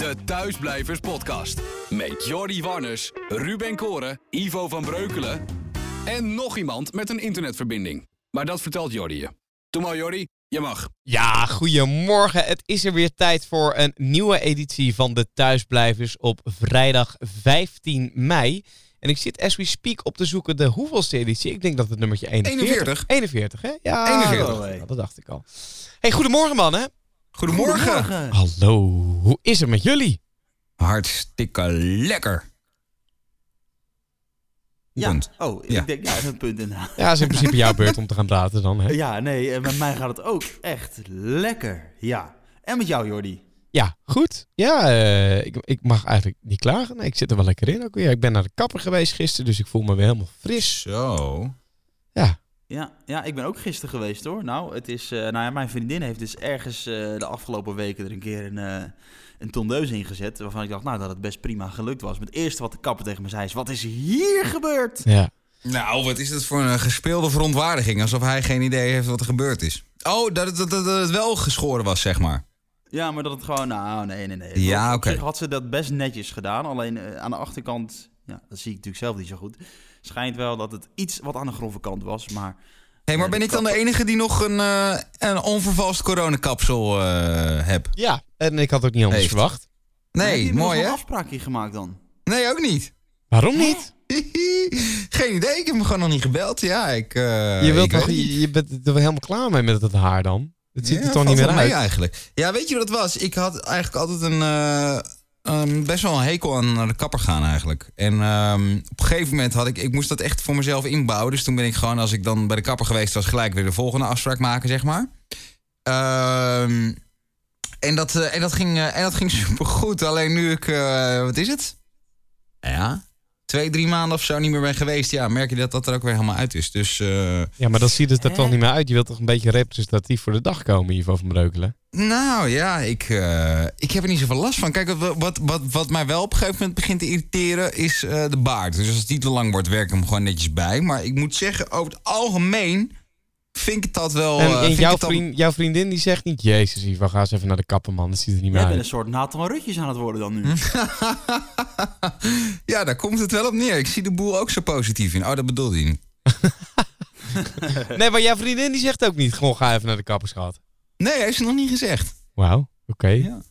De Thuisblijvers Podcast. Met Jordi Warners, Ruben Koren, Ivo van Breukelen en nog iemand met een internetverbinding. Maar dat vertelt Jordi je. Doe maar Jordi, je mag. Ja, goedemorgen. Het is er weer tijd voor een nieuwe editie van de Thuisblijvers op vrijdag 15 mei. En ik zit as we speak op te zoeken de hoeveelste editie. Ik denk dat het nummertje 41. 41. 41, hè? Ja, 41. dat, dat dacht ik al. Hey, goedemorgen mannen. Goedemorgen. Hallo, hoe is het met jullie? Hartstikke lekker. Ja. Punt. Oh, Ja. ik denk, ja, dat is een punt inderdaad. Ja, is in principe jouw beurt om te gaan praten dan, hè? Ja, nee, en met mij gaat het ook echt lekker. Ja. En met jou, Jordi. Ja, goed. Ja, eh, ik, ik mag eigenlijk niet klagen. Nee, ik zit er wel lekker in ook weer. Ik ben naar de kapper geweest gisteren, dus ik voel me weer helemaal fris. Zo. Ja, Ja, ja, ik ben ook gisteren geweest hoor. Nou, het is, eh, nou ja, mijn vriendin heeft dus ergens eh, de afgelopen weken er een keer een, eh een tondeus ingezet. Waarvan ik dacht, nou, dat het best prima gelukt was. Maar het eerste wat de kapper tegen me zei is, wat is hier gebeurd? ja. Nou, wat is dat voor een gespeelde verontwaardiging? Alsof hij geen idee heeft wat er gebeurd is. Oh, dat het, dat, dat, dat het wel geschoren was, zeg maar. Ja, maar dat het gewoon, nou, nee, nee, nee. Ja, oké. had ze dat best netjes gedaan. Alleen aan de achterkant, ja, dat zie ik natuurlijk zelf niet zo goed. Schijnt wel dat het iets wat aan de grove kant was, maar... Hé, maar Ja, ben ik dan de enige die nog een, eh, een onvervalst coronakapsel eh heb? Ja, en ik had ook niet anders Heeft. verwacht. Nee, heb je mooi nog hè? een afspraakje gemaakt dan? Nee, ook niet. Waarom niet? Geen idee, ik heb hem gewoon nog niet gebeld. Ja, ik... eh, je, wilt ik je, je bent er wel helemaal klaar mee met het haar dan? Het ziet Ja, er toch niet meer uit? eigenlijk. Ja, weet je wat het was? Ik had eigenlijk altijd een, eh, een best wel een hekel aan naar de kapper gaan eigenlijk. En ehm, op een gegeven moment had ik, ik moest dat echt voor mezelf inbouwen. Dus toen ben ik gewoon, als ik dan bij de kapper geweest was, gelijk weer de volgende afspraak maken, zeg maar. Ehm, en, dat, eh, en, dat ging, eh, en dat ging supergoed. Alleen nu ik, eh, wat is het? Ja, twee, drie maanden of zo niet meer ben geweest. Ja, merk je dat dat er ook weer helemaal uit is. Dus... eh, Ja, maar dat ziet het er toch niet meer uit. Je wilt toch een beetje representatief voor de dag komen, Ivo van Breukelen? Nou ja, ik, eh, ik heb er niet zoveel last van. Kijk, wat, wat, wat, wat mij wel op een gegeven moment begint te irriteren is eh, de baard. Dus als het niet te lang wordt, werk ik hem gewoon netjes bij. Maar ik moet zeggen, over het algemeen vind ik dat wel... en eh, en jouw, dan- vriend, jouw vriendin die zegt niet... Jezus Ivo, ga eens even naar de kapper man. Dat ziet er niet meer Jij bent een uit. soort Nathan Rutjes aan het worden dan nu. Ja, daar komt het wel op neer. Ik zie de boel ook zo positief in. Oh, dat bedoelde je niet. Nee, maar jouw vriendin die zegt ook niet... Gewoon ga even naar de kapper, schat. Nee, heeft ze nog niet gezegd. Wauw, oké. Ja.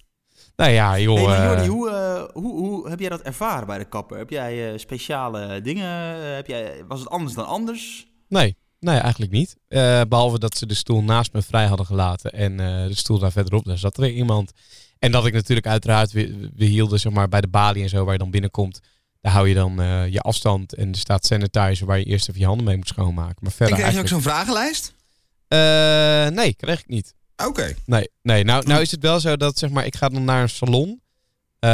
Nou ja, joh. Hey, maar Jordi, eh, hoe, eh, hoe, hoe heb jij dat ervaren bij de kapper? Heb jij eh, speciale dingen? Eh, Heb jij, was het anders dan anders? Nee, nee, eigenlijk niet. Eh, behalve dat ze de stoel naast me vrij hadden gelaten en eh, de stoel daar verderop, daar zat er weer iemand. En dat ik natuurlijk uiteraard, we, we hielden zeg maar bij de balie en zo waar je dan binnenkomt. Daar hou je dan eh, je afstand en er staat sanitizer waar je eerst even je handen mee moet schoonmaken. Maar En verder kreeg je ook zo'n vragenlijst? Eh, nee, kreeg ik niet. Oké. Nee, nee. Nou, nou is het wel zo dat zeg maar, ik ga dan naar een salon. eh,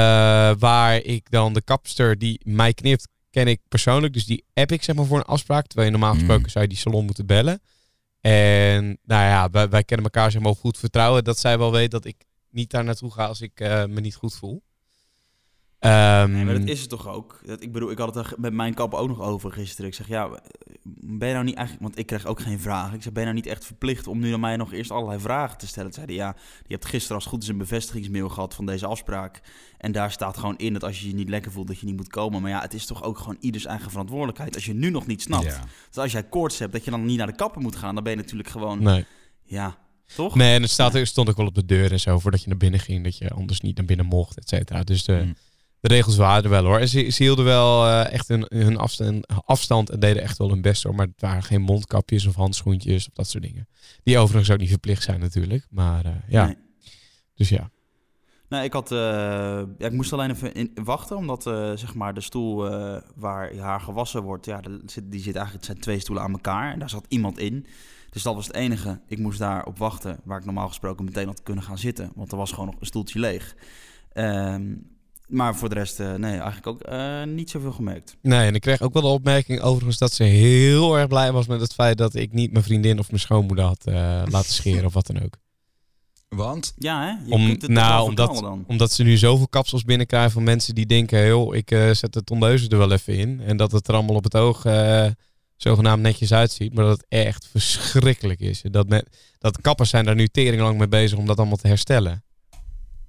waar ik dan de kapster die mij knipt, ken ik persoonlijk. Dus die app ik zeg maar voor een afspraak. Terwijl je normaal Mm. gesproken zou je die salon moeten bellen. En nou ja, wij, wij kennen elkaar zeg maar op goed vertrouwen. Dat zij wel weet dat ik niet daar naartoe ga als ik eh, me niet goed voel. Ehm, Nee, maar dat is het toch ook. Dat, ik bedoel, ik had het er met mijn kapper ook nog over gisteren. Ik zeg, ja, ben je nou niet eigenlijk... Want ik kreeg ook geen vragen. Ik zeg, ben je nou niet echt verplicht om nu aan mij nog eerst allerlei vragen te stellen? Toen zei hij, ja, je hebt gisteren als het goed is een bevestigingsmail gehad van deze afspraak. En daar staat gewoon in dat als je je niet lekker voelt, dat je niet moet komen. Maar ja, het is toch ook gewoon ieders eigen verantwoordelijkheid. Als je nu nog niet snapt. Ja. Dus als jij koorts hebt, dat je dan niet naar de kapper moet gaan, dan ben je natuurlijk gewoon... Nee. Ja, toch? Nee, en het staat, er stond ook wel op de deur en zo, voordat je naar binnen ging, dat je anders niet naar binnen mocht, et cetera. Dus de, Mm. De regels waren er wel hoor. En ze, ze hielden wel eh, echt hun, hun afstand, afstand en deden echt wel hun best hoor. Maar het waren geen mondkapjes of handschoentjes of dat soort dingen. Die overigens ook niet verplicht zijn natuurlijk. Maar eh, ja, Nee. dus ja. Nee, ik, had, eh, ja, ik moest alleen even in, wachten, omdat zeg maar de stoel waar haar gewassen wordt, ja, de- zit- die zit eigenlijk, het zijn twee stoelen aan elkaar en daar zat iemand in. Dus dat was het enige. Ik moest daar op wachten, waar ik normaal gesproken meteen had kunnen gaan zitten, want er was gewoon nog een stoeltje leeg. Ehm, maar voor de rest, eh, nee, eigenlijk ook eh, niet zoveel gemerkt. Nee, en ik kreeg ook wel de opmerking overigens dat ze heel erg blij was met het feit dat ik niet mijn vriendin of mijn schoonmoeder had eh, laten scheren of wat dan ook. Want? Ja, hè? Je Om, kunt het nou, omdat, dan. omdat ze nu zoveel kapsels binnenkrijgen van mensen die denken, joh, ik zet de tondeuzen er wel even in. En dat het er allemaal op het oog eh, zogenaamd netjes uitziet. Maar dat het echt verschrikkelijk is. Dat, met, dat kappers zijn daar nu tering lang mee bezig om dat allemaal te herstellen.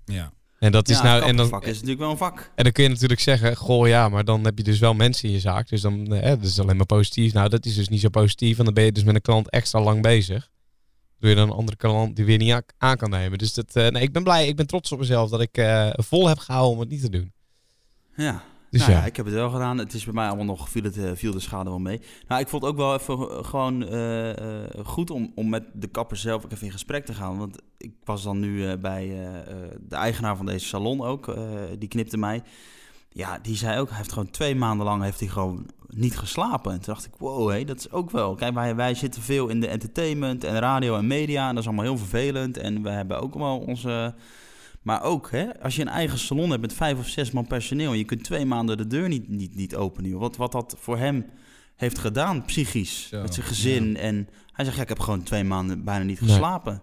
Ja. En dat is ja, nou. En dan, is natuurlijk wel een vak. en dan kun je natuurlijk zeggen: Goh, ja, maar dan heb je dus wel mensen in je zaak. Dus dan eh, dat is alleen maar positief. Nou, dat is dus niet zo positief. Want dan ben je dus met een klant extra lang bezig. Doe je dan een andere klant die weer niet aan kan nemen. Dus dat, eh, nee, ik ben blij. Ik ben trots op mezelf dat ik eh, vol heb gehouden om het niet te doen. Ja. Dus nou ja. ja. ik heb het wel gedaan. Het is bij mij allemaal nog, viel, het, eh, viel de schade wel mee. Nou, ik vond het ook wel even eh, gewoon eh, goed om, om met de kapper zelf ook even in gesprek te gaan. Want ik was dan nu bij de eigenaar van deze salon ook. die knipte mij. Ja, die zei ook, hij heeft gewoon twee maanden lang heeft hij gewoon niet geslapen. En toen dacht ik, wow, hé, dat is ook wel. Kijk, wij, wij zitten veel in de entertainment en radio en media. En dat is allemaal heel vervelend. En we hebben ook wel onze... Maar ook, hè, als je een eigen salon hebt met vijf of zes man personeel... en je kunt twee maanden de deur niet, niet, niet openen. Wat, wat dat voor hem heeft gedaan, psychisch, Zo, met zijn gezin. En hij zegt, ja, ik heb gewoon twee maanden bijna niet geslapen.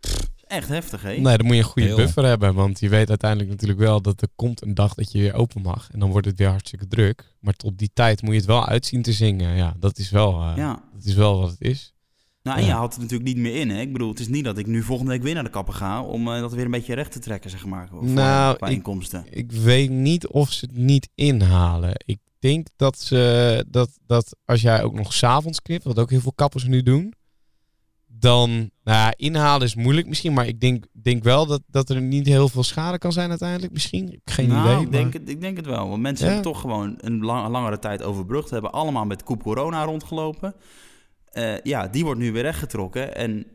Dat is echt heftig, hè? Nee, dan moet je een goede Heel. buffer hebben. Want je weet uiteindelijk natuurlijk wel dat er komt een dag dat je weer open mag. En dan wordt het weer hartstikke druk. Maar tot die tijd moet je het wel uitzien te zingen. Ja, dat is wel, eh, Ja. dat is wel wat het is. Nou, en Ja. je houdt het natuurlijk niet meer in, hè? Ik bedoel, het is niet dat ik nu volgende week weer naar de kapper ga... om eh, dat weer een beetje recht te trekken, zeg maar, voor, Nou, qua ik- inkomsten. Ik weet niet of ze het niet inhalen. Ik denk dat ze dat, dat als jij ook nog s'avonds knipt, wat ook heel veel kappers nu doen, dan nou ja, inhalen is moeilijk misschien, maar ik denk, denk wel dat, dat er niet heel veel schade kan zijn uiteindelijk misschien. Geen nou, idee. ik, denk maar- het, ik denk het wel. Want mensen Ja. hebben toch gewoon een lang- langere tijd overbrugd. Hebben allemaal met koep corona rondgelopen. Eh, ja, die wordt nu weer rechtgetrokken. En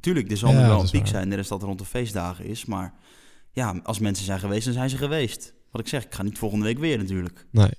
tuurlijk, er zal Ja, nu wel een is piek waar. zijn. Net als dat er rond de feestdagen is. Maar ja, als mensen zijn geweest, dan zijn ze geweest. Wat ik zeg, ik ga niet volgende week weer natuurlijk. Nee.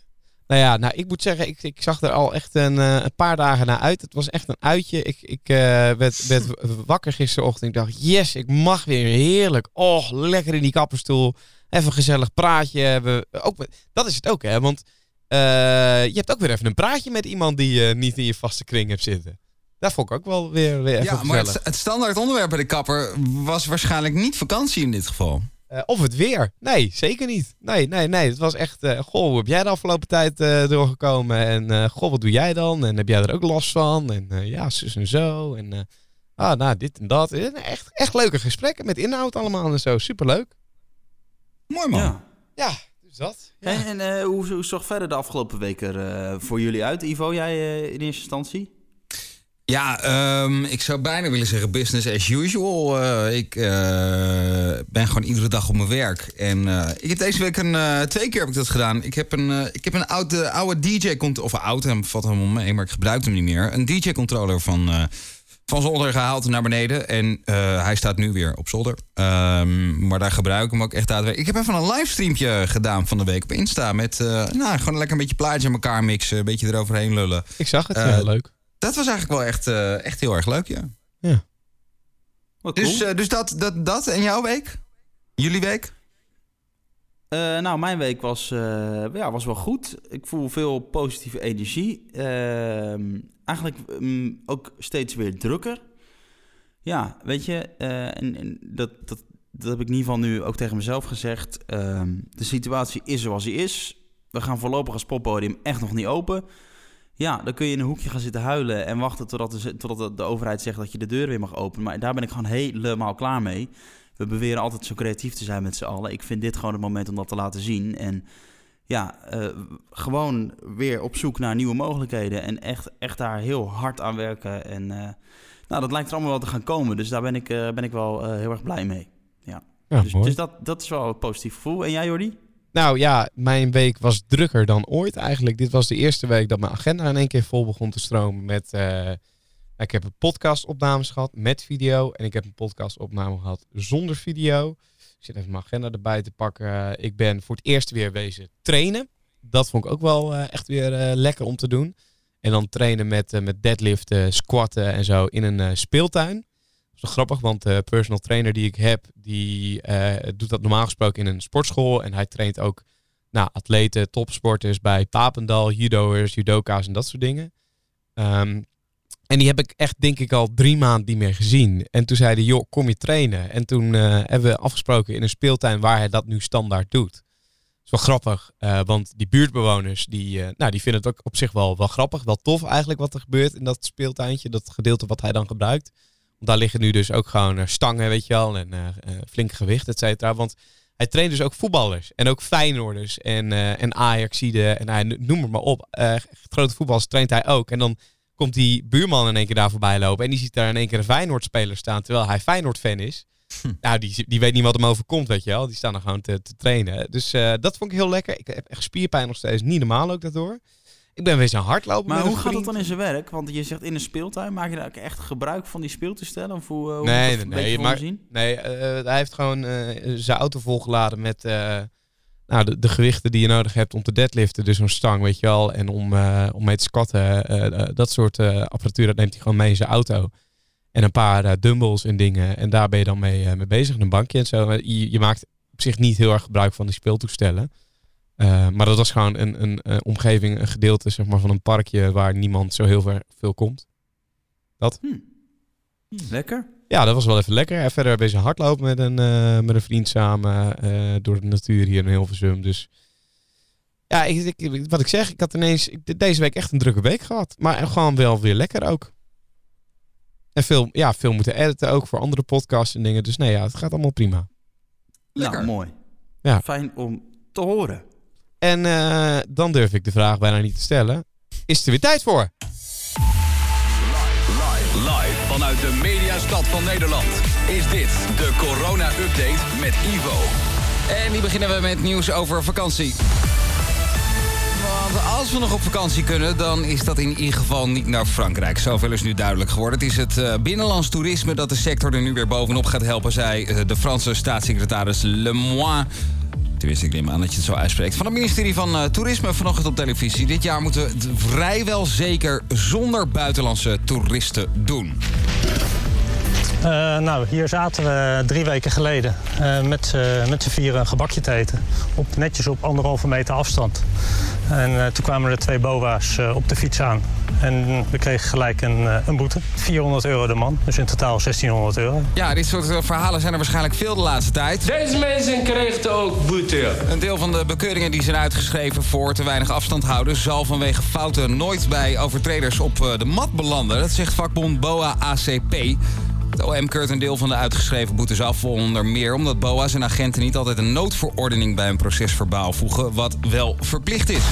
Nou ja, nou, ik moet zeggen, ik, ik zag er al echt een, eh, een paar dagen naar uit. Het was echt een uitje. Ik, ik eh, werd, werd wakker gisterochtend. Ik dacht, yes, ik mag weer heerlijk. Oh, lekker in die kapperstoel. Even een gezellig praatje hebben. Ook, dat is het ook, hè. Want je hebt ook weer even een praatje met iemand die je niet in je vaste kring hebt zitten. Dat vond ik ook wel weer, weer even Ja, maar het, het standaard onderwerp bij de kapper was waarschijnlijk niet vakantie in dit geval. Eh, of het weer. Nee, zeker niet. Nee, nee, nee. Het was echt, eh, goh, hoe heb jij de afgelopen tijd eh, doorgekomen? En eh, goh, wat doe jij dan? En heb jij er ook last van? En eh, ja, zus en zo. En eh, ah, nou, dit en dat. Eh, Echt, echt leuke gesprekken met inhoud allemaal en zo. Superleuk. Mooi man. Ja. Ja, dus dat. Ja. En, en eh, hoe, hoe zag verder de afgelopen weken er eh, voor jullie uit? Ivo, jij eh, in eerste instantie? Ja, ehm, ik zou bijna willen zeggen business as usual. Eh, ik eh, ben gewoon iedere dag op mijn werk. En eh, ik heb deze week een, eh, twee keer heb ik dat gedaan. Ik heb een, ik heb een oude, oude DJ, of oud, hem valt helemaal mee, maar ik gebruik hem niet meer. Een DJ-controller van, eh, van zolder gehaald naar beneden. En eh, hij staat nu weer op zolder. Ehm, maar daar gebruik ik hem ook echt daadwerkelijk. Ik heb even een livestreamje gedaan van de week op Insta. Met uh, nou, gewoon lekker een beetje plaatjes aan elkaar mixen. Een beetje eroverheen lullen. Ik zag het, Uh, ja, leuk. Dat was eigenlijk wel echt, uh, echt heel erg leuk, ja. Wat Dus, cool. uh, dus dat, dat, dat en jouw week? Jullie week? Uh, nou, mijn week was, uh, ja, was wel goed. Ik voel veel positieve energie. Uh, eigenlijk um, ook steeds weer drukker. Ja, weet je, en, en dat, dat, dat heb ik in ieder geval nu ook tegen mezelf gezegd. Ehm, de situatie is zoals die is. We gaan voorlopig als poppodium echt nog niet open. Ja, dan kun je in een hoekje gaan zitten huilen en wachten totdat de, totdat de overheid zegt dat je de deur weer mag openen. Maar daar ben ik gewoon helemaal klaar mee. We beweren altijd zo creatief te zijn met z'n allen. Ik vind dit gewoon het moment om dat te laten zien. En ja, uh, gewoon weer op zoek naar nieuwe mogelijkheden. En echt, echt daar heel hard aan werken. En uh, nou, dat lijkt er allemaal wel te gaan komen. Dus daar ben ik, uh, ben ik wel heel erg blij mee. Ja. Ja, dus dus dat, dat is wel een positief gevoel. En jij, Jordi? Nou ja, mijn week was drukker dan ooit eigenlijk. Dit was de eerste week dat mijn agenda in één keer vol begon te stromen met... Ik heb een podcastopnames gehad met video en ik heb een podcastopname gehad zonder video. Ik zit even mijn agenda erbij te pakken. Ik ben voor het eerst weer wezen trainen. Dat vond ik ook wel uh, echt weer uh, lekker om te doen. En dan trainen met, uh, met deadliften, squatten en zo in een speeltuin. Dat is wel grappig, want de personal trainer die ik heb, die doet dat normaal gesproken in een sportschool. En hij traint ook nou, atleten, topsporters bij Papendal, judo'ers, judoka's en dat soort dingen. Um, en die heb ik echt, denk ik, al drie maanden niet meer gezien. En toen zei hij, joh, kom je trainen? En toen uh, hebben we afgesproken in een speeltuin waar hij dat nu standaard doet. Dat is wel grappig, uh, want die buurtbewoners, die, uh, nou, die vinden het ook op zich wel, wel grappig. Wel tof eigenlijk wat er gebeurt in dat speeltuintje, dat gedeelte wat hij dan gebruikt. Want daar liggen nu dus ook gewoon stangen, weet je wel, en flink gewicht, et cetera. Want hij traint dus ook voetballers. En ook Feyenoorders en, en Ajaxide en hij noem maar op. Grote voetballers traint hij ook. En dan komt die buurman in één keer daar voorbij lopen. En die ziet daar in één keer een Feyenoord-speler staan. Terwijl hij Feyenoord-fan is. Hm. Nou, die, die weet niet wat hem overkomt, weet je wel. Die staan er gewoon te, te trainen. Dus uh, dat vond ik heel lekker. Ik heb echt spierpijn nog steeds. Niet normaal ook daardoor. Ik ben weer zo'n hardlopen. Maar hoe gaat het dan in zijn werk? Want je zegt in een speeltuin, maak je daar echt gebruik van die speeltoestellen? Of hoe, uh, hoe nee, nee, nee, maar, nee uh, hij heeft gewoon zijn auto volgeladen met nou, de, gewichten die je nodig hebt om te deadliften. Dus zo'n stang, weet je wel. En om, om mee te squatten. dat soort apparatuur, dat neemt hij gewoon mee in zijn auto. En een paar dumbbells en dingen. En daar ben je dan mee, mee bezig. Een bankje en zo. Je, maakt op zich niet heel erg gebruik van die speeltoestellen. Maar dat was gewoon een, een, een, omgeving, een gedeelte zeg maar, van een parkje waar niemand zo heel veel, komt. Dat. Hm. Lekker. Ja, dat was wel even lekker. En verder bezig hardlopen met een, uh, met een vriend samen uh, door de natuur hier in Hilversum. Dus ja, ik, ik, wat ik zeg, ik had ineens ik, deze week echt een drukke week gehad. Maar gewoon wel weer lekker ook. En veel, ja, veel moeten editen ook voor andere podcasts en dingen. Dus nee, ja, het gaat allemaal prima. Lekker. Nou, mooi. Ja. Fijn om te horen. En uh, dan durf ik de vraag bijna niet te stellen. Is er weer tijd voor? Live, live vanuit de mediastad van Nederland is dit de corona-update met Ivo. En die beginnen we met nieuws over vakantie. Want als we nog op vakantie kunnen, dan is dat in ieder geval niet naar Frankrijk. Zoveel is nu duidelijk geworden. Het is het uh, binnenlands toerisme dat de sector er nu weer bovenop gaat helpen, zei uh, de Franse staatssecretaris Lemoine Tenminste, ik neem aan dat je het zo uitspreekt. Van het ministerie van uh, Toerisme vanochtend op televisie. Dit jaar moeten we het vrijwel zeker zonder buitenlandse toeristen doen. Uh, nou, hier zaten we drie weken geleden uh, met, uh, met z'n vieren een gebakje te eten. Op, netjes op anderhalve meter afstand. En toen kwamen er twee boa's op de fiets aan. En we kregen gelijk een, een boete. 400 euro de man, dus in totaal 1600 euro. Ja, dit soort verhalen zijn er waarschijnlijk veel de laatste tijd. Deze mensen kregen ook boete. Een deel van de bekeuringen die zijn uitgeschreven voor te weinig afstand houden... zal vanwege fouten nooit bij overtreders op de mat belanden. Dat zegt vakbond BOA ACP. Het OM keurt een deel van de uitgeschreven boetes af, onder meer omdat BOA's en agenten niet altijd een noodverordening bij een procesverbaal voegen, wat wel verplicht is.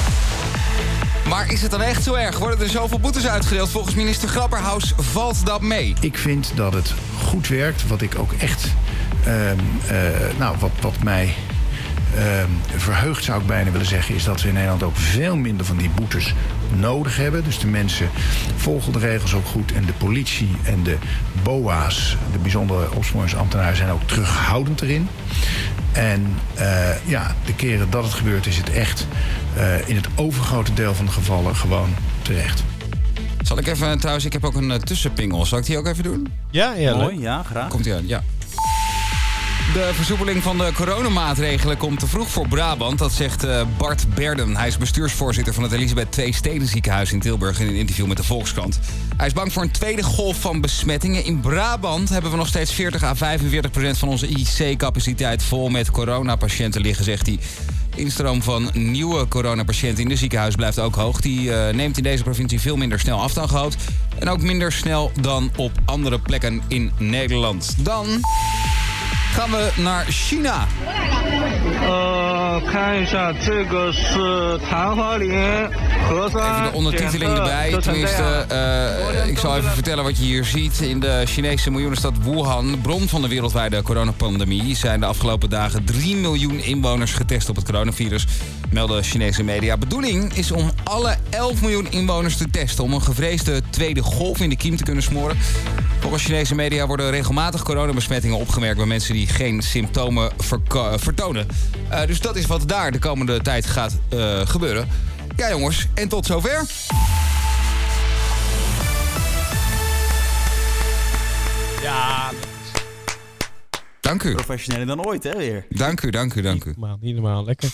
Maar is het dan echt zo erg? Worden er zoveel boetes uitgedeeld? Volgens minister Grapperhaus valt dat mee. Ik vind dat het goed werkt. Wat ik ook echt. Uh, uh, nou, wat, wat mij uh, verheugd zou ik bijna willen zeggen, is dat we in Nederland ook veel minder van die boetes nodig hebben. Dus de mensen volgen de regels ook goed. En de politie en de BOA's, de bijzondere opsporingsambtenaren, zijn ook terughoudend erin. En uh, ja, de keren dat het gebeurt, is het echt uh, in het overgrote deel van de gevallen gewoon terecht. Zal ik even, trouwens, ik heb ook een uh, tussenpingel. Zal ik die ook even doen? Ja, ja. Mooi, ja, graag. Komt ie aan, ja. De versoepeling van de coronamaatregelen komt te vroeg voor Brabant. Dat zegt uh, Bart Berden. Hij is bestuursvoorzitter van het Elisabeth II Steden ziekenhuis in Tilburg... in een interview met de Volkskrant. Hij is bang voor een tweede golf van besmettingen. In Brabant hebben we nog steeds 40 à 45 procent van onze IC-capaciteit... vol met coronapatiënten liggen, zegt hij. Instroom van nieuwe coronapatiënten in de ziekenhuis blijft ook hoog. Die uh, neemt in deze provincie veel minder snel af dan gehoopt. En ook minder snel dan op andere plekken in Nederland. Dan gaan we naar China. Even de ondertiteling erbij. Tenminste, uh, ik zal even vertellen wat je hier ziet. In de Chinese miljoenenstad Wuhan, bron van de wereldwijde coronapandemie... zijn de afgelopen dagen 3 miljoen inwoners getest op het coronavirus. Melden Chinese media. Bedoeling is om alle 11 miljoen inwoners te testen... om een gevreesde tweede golf in de kiem te kunnen smoren. Volgens Chinese media worden regelmatig coronabesmettingen opgemerkt... bij mensen die geen symptomen vertonen. Uh, dus dat is wat daar de komende tijd gaat uh, gebeuren. Ja jongens, en tot zover. Ja. Dank u. Professioneler dan ooit, hè, weer. Dank u, dank u, dank u. Niet normaal, niet normaal. Lekker.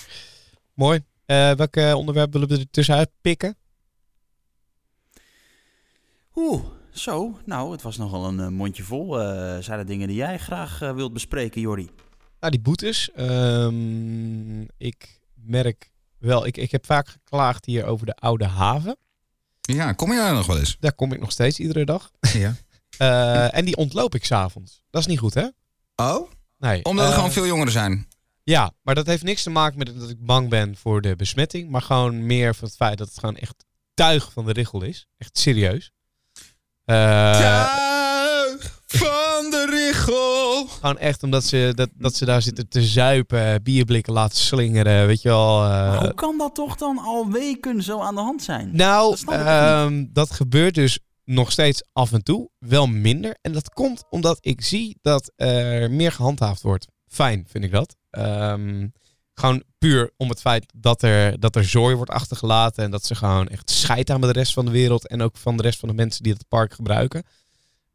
Mooi. Uh, welk onderwerp willen we er tussenuit pikken? Oeh, zo. Nou, het was nogal een uh, mondje vol. zijn er dingen die jij graag wilt bespreken, Jordi? Nou, die boetes. Um, ik merk wel, ik, ik heb vaak geklaagd hier over de oude haven. Ja, kom je daar nog wel eens? Daar kom ik nog steeds iedere dag. Ja. uh, en die ontloop ik s'avonds. Dat is niet goed, hè? Oh? Nee. Omdat er gewoon veel jongeren zijn? Ja, maar dat heeft niks te maken met dat ik bang ben voor de besmetting. Maar gewoon meer van het feit dat het gewoon echt tuig van de richel is. Echt serieus. Uh, Tuig van de richel. Gewoon echt omdat ze, dat, dat ze daar zitten te zuipen, bierblikken laten slingeren, weet je wel. Uh, hoe kan dat toch dan al weken zo aan de hand zijn? Nou, dat, uh, dat gebeurt dus nog steeds af en toe, wel minder. En dat komt omdat ik zie dat er meer gehandhaafd wordt. Fijn vind ik dat. Um, gewoon puur om het feit dat er, dat er zooi wordt achtergelaten. En dat ze gewoon echt scheid aan met de rest van de wereld. En ook van de rest van de mensen die het park gebruiken.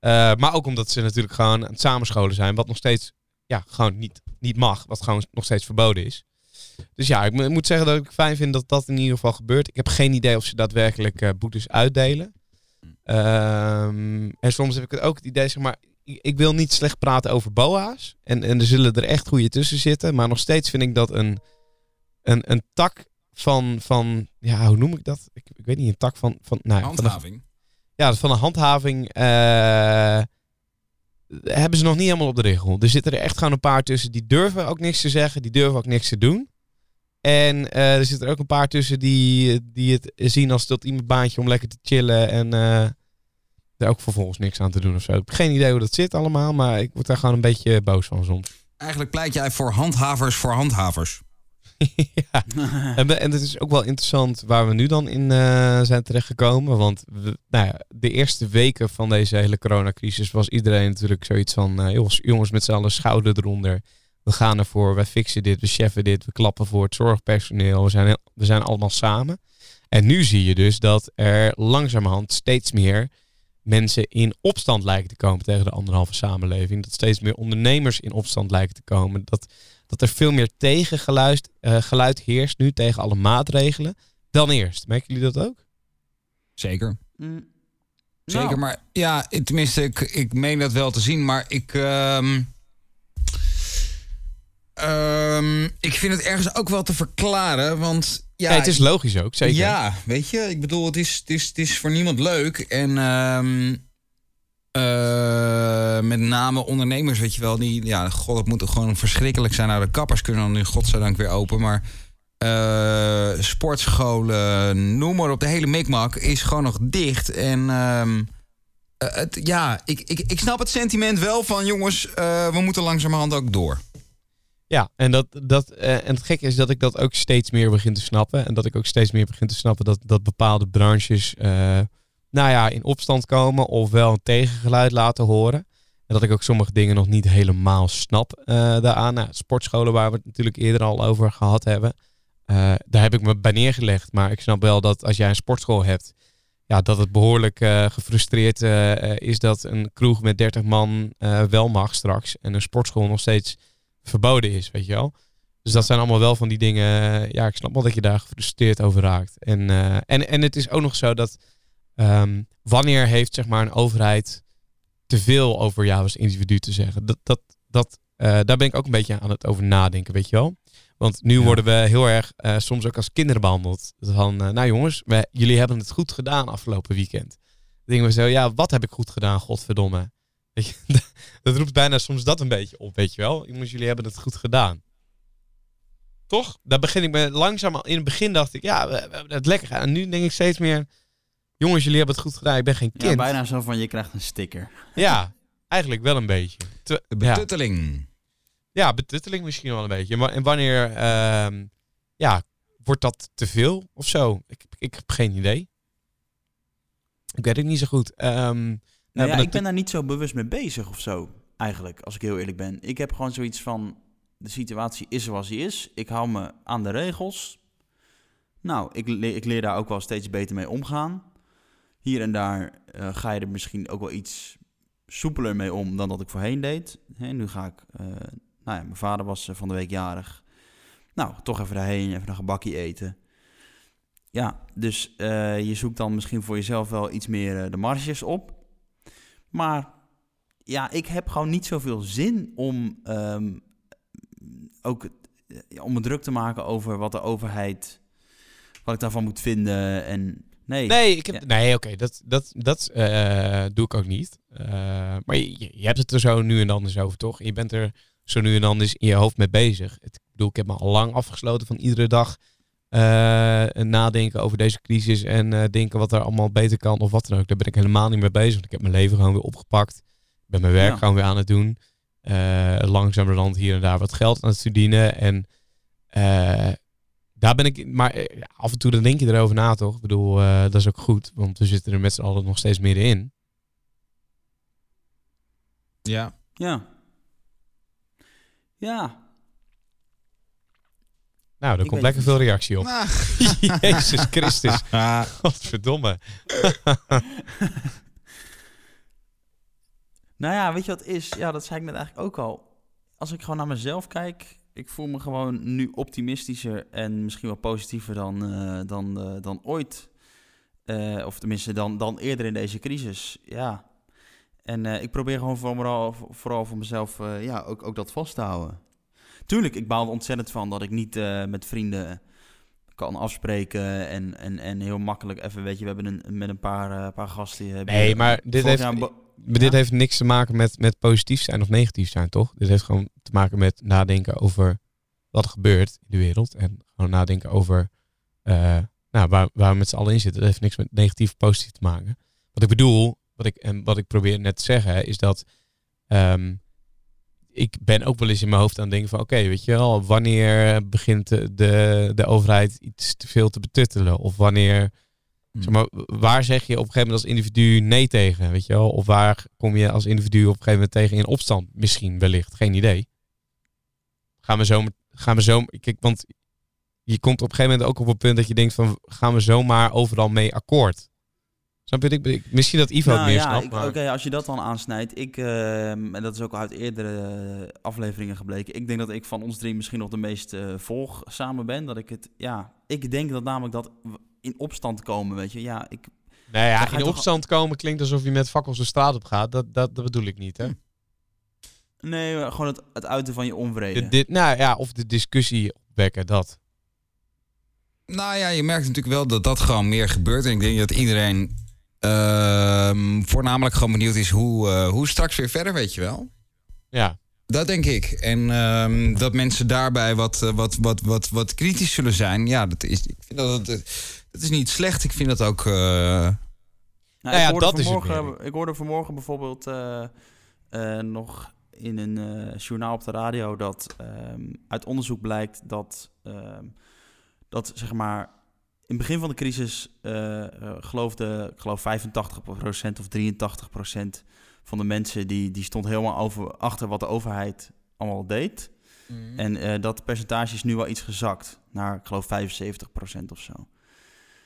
Uh, maar ook omdat ze natuurlijk gewoon aan het samenscholen zijn. Wat nog steeds ja, gewoon niet, niet mag. Wat gewoon nog steeds verboden is. Dus ja, ik moet zeggen dat ik fijn vind dat dat in ieder geval gebeurt. Ik heb geen idee of ze daadwerkelijk uh, boetes uitdelen. Um, en soms heb ik ook het idee, zeg maar, ik wil niet slecht praten over boa's. En, en er zullen er echt goede tussen zitten. Maar nog steeds vind ik dat een, een, een tak van, van, ja, hoe noem ik dat? Ik, ik weet niet, een tak van... van nou, handhaving. Van een, ja, van een handhaving uh, hebben ze nog niet helemaal op de regel. Er zitten er echt gewoon een paar tussen die durven ook niks te zeggen. Die durven ook niks te doen. En uh, er zitten er ook een paar tussen die, die het zien als dat iemand baantje om lekker te chillen. En... Uh, er ook vervolgens niks aan te doen of zo. Ik heb geen idee hoe dat zit allemaal, maar ik word daar gewoon een beetje boos van soms. Eigenlijk pleit jij voor handhavers voor handhavers. ja, en, en het is ook wel interessant waar we nu dan in uh, zijn terechtgekomen. Want we, nou ja, de eerste weken van deze hele coronacrisis was iedereen natuurlijk zoiets van... Uh, jongens, jongens met z'n allen schouder eronder. We gaan ervoor, wij fixen dit, we cheffen dit, we klappen voor het zorgpersoneel. We zijn, we zijn allemaal samen. En nu zie je dus dat er langzamerhand steeds meer mensen in opstand lijken te komen tegen de anderhalve samenleving. Dat steeds meer ondernemers in opstand lijken te komen. Dat, dat er veel meer tegengeluid uh, geluid heerst nu tegen alle maatregelen dan eerst. Merken jullie dat ook? Zeker. Mm. Zeker, nou. maar ja, tenminste, ik, ik meen dat wel te zien, maar ik. Um, um, ik vind het ergens ook wel te verklaren, want ja, nee, het is logisch ook, zeker. Ja, weet je, ik bedoel, het is, het is, het is voor niemand leuk. En um, uh, met name ondernemers, weet je wel, die, ja, god, het moet gewoon verschrikkelijk zijn. Nou, de kappers kunnen dan nu godzijdank weer open, maar uh, sportscholen, noem maar op, de hele mikmak is gewoon nog dicht. En um, uh, het, ja, ik, ik, ik snap het sentiment wel van, jongens, we moeten langzamerhand ook door. Ja, en, dat, dat, uh, en het gekke is dat ik dat ook steeds meer begin te snappen. En dat ik ook steeds meer begin te snappen dat, dat bepaalde branches uh, nou ja, in opstand komen of wel een tegengeluid laten horen. En dat ik ook sommige dingen nog niet helemaal snap uh, daaraan. Nou, sportscholen waar we het natuurlijk eerder al over gehad hebben. daar heb ik me bij neergelegd. Maar ik snap wel dat als jij een sportschool hebt, ja, dat het behoorlijk gefrustreerd is dat een kroeg met 30 man wel mag straks. En een sportschool nog steeds verboden is, weet je wel. Dus dat zijn allemaal wel van die dingen. Ja, ik snap wel dat je daar gefrustreerd over raakt. En, uh, en, en het is ook nog zo dat um, wanneer heeft zeg maar een overheid te veel over jou als individu te zeggen? Dat, dat, dat, uh, daar ben ik ook een beetje aan het over nadenken, weet je wel. Want nu ja. worden we heel erg uh, soms ook als kinderen behandeld. Van, nou jongens, wij, jullie hebben het goed gedaan afgelopen weekend. Dan denken we zo, ja, wat heb ik goed gedaan, godverdomme. Weet je, dat roept bijna soms dat een beetje op, weet je wel. Jongens, jullie hebben het goed gedaan. Toch? Daar begin ik me langzaam In het begin dacht ik, ja, we, we hebben het lekker gedaan. En nu denk ik steeds meer, jongens, jullie hebben het goed gedaan. Ik ben geen kind. Ja, bijna zo van, je krijgt een sticker. Ja, eigenlijk wel een beetje. Te, betutteling. Ja. ja, betutteling misschien wel een beetje. En wanneer, uh, ja, wordt dat te veel of zo? Ik, ik heb geen idee. Ik weet het niet zo goed. Um, nou ja, ik ben daar niet zo bewust mee bezig of zo, eigenlijk, als ik heel eerlijk ben. Ik heb gewoon zoiets van, de situatie is zoals die is. Ik hou me aan de regels. Nou, ik, leer, ik leer daar ook wel steeds beter mee omgaan. Hier en daar uh, ga je er misschien ook wel iets soepeler mee om dan dat ik voorheen deed. He, nu ga ik, uh, nou ja, mijn vader was van de week jarig. Nou, toch even daarheen, even een gebakje eten. Ja, dus uh, je zoekt dan misschien voor jezelf wel iets meer de marges op. Maar ja, ik heb gewoon niet zoveel zin om um, ook ja, om me druk te maken over wat de overheid, wat ik daarvan moet vinden. En nee. Nee, ik heb, ja. nee oké, okay, dat, dat, dat uh, doe ik ook niet. Uh, maar je, je, hebt het er zo nu en dan eens over, toch? Je bent er zo nu en dan eens in je hoofd mee bezig. Het bedoel, ik heb me al lang afgesloten van iedere dag nadenken over deze crisis en uh, denken wat er allemaal beter kan of wat dan ook. Daar ben ik helemaal niet mee bezig. Want ik heb mijn leven gewoon weer opgepakt. Ik ben mijn werk ja. gewoon weer aan het doen. Uh, langzamerhand hier en daar wat geld aan het verdienen. En daar ben ik, maar af en toe dan denk je erover na toch? Ik bedoel, dat is ook goed, want we zitten er met z'n allen nog steeds middenin. Ja. Ja. Ja, nou, er komt lekker veel reactie op. Nou. Jezus Christus. Godverdomme. nou ja, weet je wat is? Ja, dat zei ik net eigenlijk ook al. Als ik gewoon naar mezelf kijk, ik voel me gewoon nu optimistischer en misschien wel positiever dan, uh, dan, uh, dan ooit. Uh, of tenminste dan, dan eerder in deze crisis. Ja. En ik probeer gewoon vooral, vooral voor mezelf ja, ook, ook dat vast te houden. Tuurlijk, ik baal er ontzettend van dat ik niet uh, met vrienden kan afspreken en, en, en heel makkelijk even, weet je, we hebben een, met een paar, uh, paar gasten... Nee, maar dit heeft, ja? dit heeft niks te maken met, met positief zijn of negatief zijn, toch? Dit heeft gewoon te maken met nadenken over wat er gebeurt in de wereld en gewoon nadenken over uh, nou, waar, waar we met z'n allen in zitten. Dat heeft niks met negatief of positief te maken. Wat ik bedoel, wat ik, en wat ik probeer net te zeggen, is dat um, ik ben ook wel eens in mijn hoofd aan het denken van oké, weet je wel, wanneer begint de, de, overheid iets te veel te betuttelen? Of wanneer, hmm. zeg maar, waar zeg je op een gegeven moment als individu nee tegen, weet je wel? Of waar kom je als individu op een gegeven moment tegen in opstand? Misschien, wellicht, geen idee. Gaan we zo, gaan we zo, kijk, want je komt op een gegeven moment ook op een punt dat je denkt van, gaan we zomaar overal mee akkoord? Snap je? Ik, misschien dat Ivo het nou meer ja, snapt. Oké, als je dat dan aansnijdt. Ik, uh, en dat is ook al uit eerdere afleveringen gebleken. Ik denk dat ik van ons drie misschien nog de meest uh, volgzame ben. Dat ik het, ja, ik denk dat namelijk dat in opstand komen, weet je. Ja, ik... Nee, ja, in opstand komen klinkt alsof je met fakkels de straat op gaat. Dat, dat, dat bedoel ik niet, hè? Hm. Nee, gewoon het, het uiten van je onvrede. De, dit, nou ja, of de discussie opwekken, dat. Nou ja, je merkt natuurlijk wel dat dat gewoon meer gebeurt. En ik denk dat iedereen Ehm, voornamelijk gewoon benieuwd is hoe, uh, hoe straks weer verder, weet je wel. Ja. Dat denk ik. En ehm, dat mensen daarbij wat, uh, wat, wat, wat, wat kritisch zullen zijn. Ja, dat is, ik vind dat, dat, dat is niet slecht. Ik vind dat ook... Uh... Nou, nou, ja, dat is het Ik hoorde vanmorgen bijvoorbeeld nog in een journaal op de radio... dat um, uit onderzoek blijkt dat, dat zeg maar in het begin van de crisis uh, geloofde, ik geloof 85% of 83% van de mensen die, die stond helemaal over, achter wat de overheid allemaal deed. Mhm. En uh, dat percentage is nu wel iets gezakt naar, ik geloof, 75% of zo.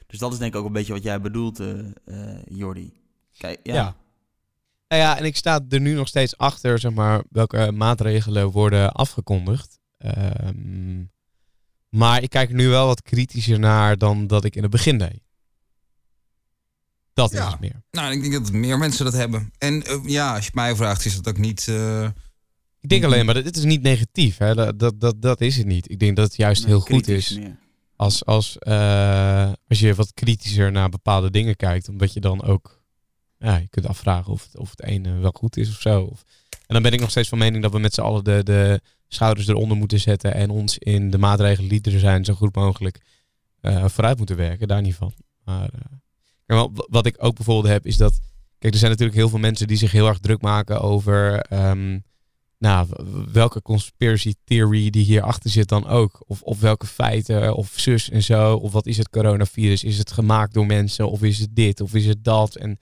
Dus dat is denk ik ook een beetje wat jij bedoelt, uh, Jordi. Kijk, ja. ja. Nou ja, en ik sta er nu nog steeds achter, zeg maar, welke maatregelen worden afgekondigd. Um, maar ik kijk er nu wel wat kritischer naar dan dat ik in het begin deed. Dat is het meer. Nou, ik denk dat meer mensen dat hebben. En uh, ja, als je mij vraagt, is dat ook niet. Uh, ik denk alleen maar dat dit is niet negatief. Hè? Dat, dat, dat, dat is het niet. Ik denk dat het juist heel goed is. Als, als, uh, als je wat kritischer naar bepaalde dingen kijkt. Omdat je dan ook. Ja, je kunt afvragen of het, of het ene wel goed is of zo. Of, en dan ben ik nog steeds van mening dat we met z'n allen de, de schouders eronder moeten zetten en ons in de maatregelen die er zijn zo goed mogelijk uh, vooruit moeten werken. Daar niet van. Maar uh, wat ik ook bijvoorbeeld heb is dat, kijk, er zijn natuurlijk heel veel mensen die zich heel erg druk maken over, um, nou, welke conspiracy theory die hierachter zit dan ook. Of, of welke feiten, of zus en zo. Of wat is het coronavirus? Is het gemaakt door mensen? Of is het dit? Of is het dat? En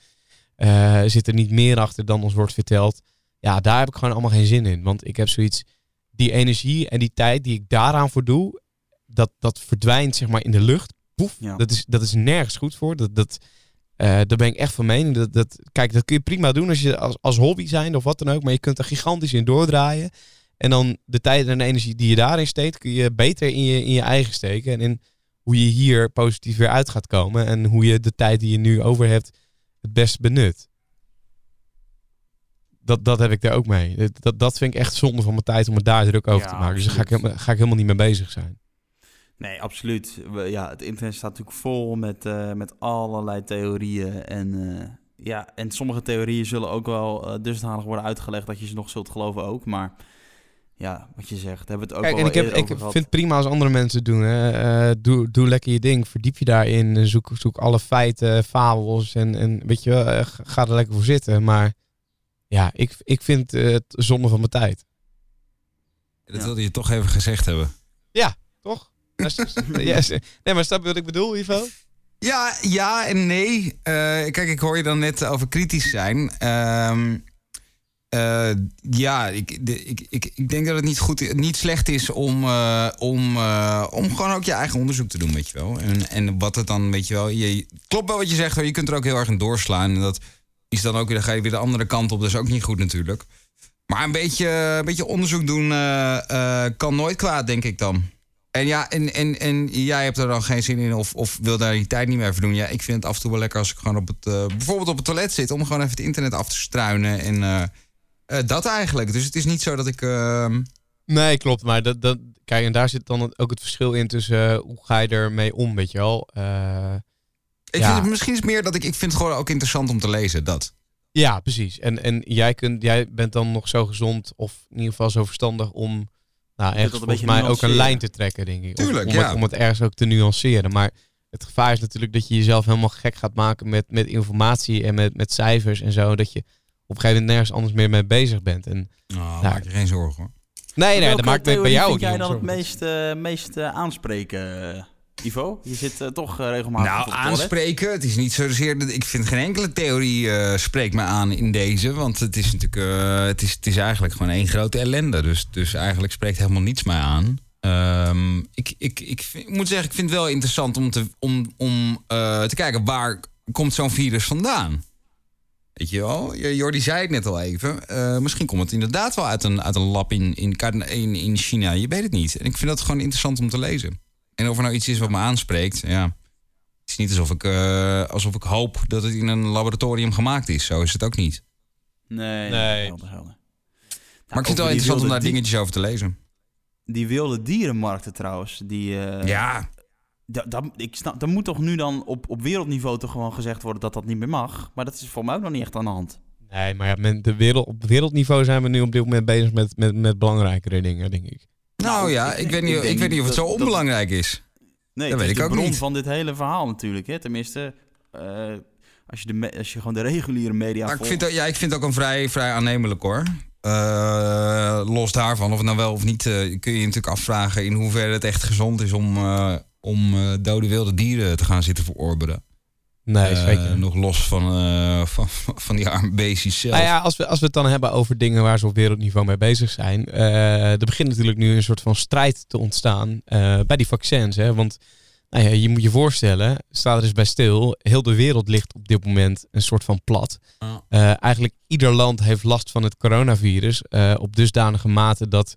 uh, zit er niet meer achter dan ons wordt verteld? Ja, daar heb ik gewoon allemaal geen zin in. Want ik heb zoiets die energie en die tijd die ik daaraan voor doe, dat, dat verdwijnt zeg maar in de lucht. Poef, dat, is, dat is nergens goed voor. Dat, dat, uh, daar ben ik echt van mening. Dat, dat, kijk, dat kun je prima doen als je als, als hobby zijn of wat dan ook. Maar je kunt er gigantisch in doordraaien. En dan de tijd en de energie die je daarin steekt, kun je beter in je, in je eigen steken. En in hoe je hier positief weer uit gaat komen. En hoe je de tijd die je nu over hebt het best benut dat, dat heb ik daar ook mee. Dat, dat vind ik echt zonde van mijn tijd om me daar druk over te maken. Dus daar ga ik, ga ik helemaal niet mee bezig zijn. Nee, absoluut. Ja, het internet staat natuurlijk vol met, uh, met allerlei theorieën. En, uh, ja, en sommige theorieën zullen ook wel uh, dusdanig worden uitgelegd dat je ze nog zult geloven ook. Maar ja, wat je zegt, hebben we het ook Kijk, en ik, heb, ik vind het prima als andere mensen het doen. Hè. Eh, doe, doe lekker je ding. Verdiep je daarin. eh, Zoek, zoek alle feiten, fabels. En, en weet je wel, eh, ga er lekker voor zitten. Maar ja, ik, ik vind eh, het zonde van mijn tijd. Dat Ja. wilde je toch even gezegd hebben. Toch? Dat is- yes. Nee, maar snap je wat ik bedoel, Ivo? Ja, ja en nee. Eh, kijk, ik hoor je dan net over kritisch zijn. Ehm, eh, ja, ik, de- ik, ik, ik denk dat het niet, goed, niet slecht is om, eh, om, eh, om gewoon ook je eigen onderzoek te doen, weet je wel. En, en wat het dan, weet je wel. Je, klopt wel wat je zegt, hoor. je kunt er ook heel erg in doorslaan. En dat is dan ook weer, ga je weer de andere kant op. Dat is ook niet goed natuurlijk. Maar een beetje, een beetje onderzoek doen eh, eh, kan nooit kwaad, denk ik dan. En ja, en, en, en jij hebt er dan geen zin in of, of wil daar je tijd niet meer voor doen. Ja, ik vind het af en toe wel lekker als ik gewoon op het, eh, bijvoorbeeld op het toilet zit... om gewoon even het internet af te struinen en dat eigenlijk. Dus het is niet zo dat ik... ehm, Nee, klopt. Maar dat, dat, kijk, en daar zit dan ook het verschil in tussen hoe ga je ermee om, weet je wel. Ik Ja. vind het misschien is meer dat ik... Ik vind het gewoon ook interessant om te lezen, dat. ja, precies. En, en jij, kunt, jij bent dan nog zo gezond of in ieder geval zo verstandig om... Nou, echt volgens mij ook een lijn te trekken, denk ik. Tuurlijk, om, ja. het, om het ergens ook te nuanceren. Maar het gevaar is natuurlijk dat je jezelf helemaal gek gaat maken met, met informatie en met, met cijfers en zo. Dat je op een gegeven moment nergens anders meer mee bezig bent. En Nou, Ja. maak je geen zorgen hoor. nee, nee, dat maakt me bij jou ook vind jij niet dan het meest, meest eh, aanspreken, Ivo? Je zit eh, toch eh, regelmatig Nou, op het toilet. aanspreken. Het is niet zozeer. dat- Ik vind geen enkele theorie eh, spreekt me aan in deze. Want het is natuurlijk. eh, het, is, het is eigenlijk gewoon één grote ellende. Dus, dus eigenlijk spreekt helemaal niets mij aan. Ehm, ik, ik, ik, vind- ik moet zeggen, ik vind het wel interessant om te, om, om, eh, te kijken waar komt zo'n virus vandaan. Weet je wel, Jordi zei het net al even. Eh, misschien komt het inderdaad wel uit een, uit een lab in, in, in, in China. Je weet het niet. En ik vind dat gewoon interessant om te lezen. En of er nou iets is wat me aanspreekt, ja. Het is niet alsof ik, eh, alsof ik hoop dat het in een laboratorium gemaakt is. Zo is het ook niet. Nee, Nee. helder, helder. Nou, Maar ik vind het wel interessant om daar di- dingetjes over te lezen. Die wilde dierenmarkten trouwens, die... eh, ja, Da, da, ik snap, er moet toch nu dan op, op wereldniveau toch gewoon gezegd worden dat dat niet meer mag. Maar dat is voor mij ook nog niet echt aan de hand. Nee, maar ja, men, de wereld, op wereldniveau zijn we nu op dit moment bezig met, met, met belangrijkere dingen, denk ik. Nou Nou, ja, ik- ik, weet ik niet, ik, weet niet of het zo dat- onbelangrijk is. Nee, Dat het weet is ik de ook bron niet. van dit hele verhaal natuurlijk. Hè? Tenminste, eh, als, je de als je gewoon de reguliere media Maar ik volgt. vind, dat- ja, ik vind het ook een vrij, vrij aannemelijk hoor. Eh, los daarvan, of het nou wel of niet, eh, kun je je natuurlijk afvragen in hoeverre het echt gezond is om, om dode wilde dieren te gaan zitten verorberen. Nee, Eh, zeker. nog los van, eh, van, van die arme beestjes zelf. Nou ja, als we, als we het dan hebben over dingen waar ze op wereldniveau mee bezig zijn. eh, er begint natuurlijk nu een soort van strijd te ontstaan bij die vaccins. Hè? Want nou ja, je moet je voorstellen, sta er eens bij stil. Heel de wereld ligt op dit moment een soort van plat. Eigenlijk ieder land heeft last van het coronavirus. op dusdanige mate dat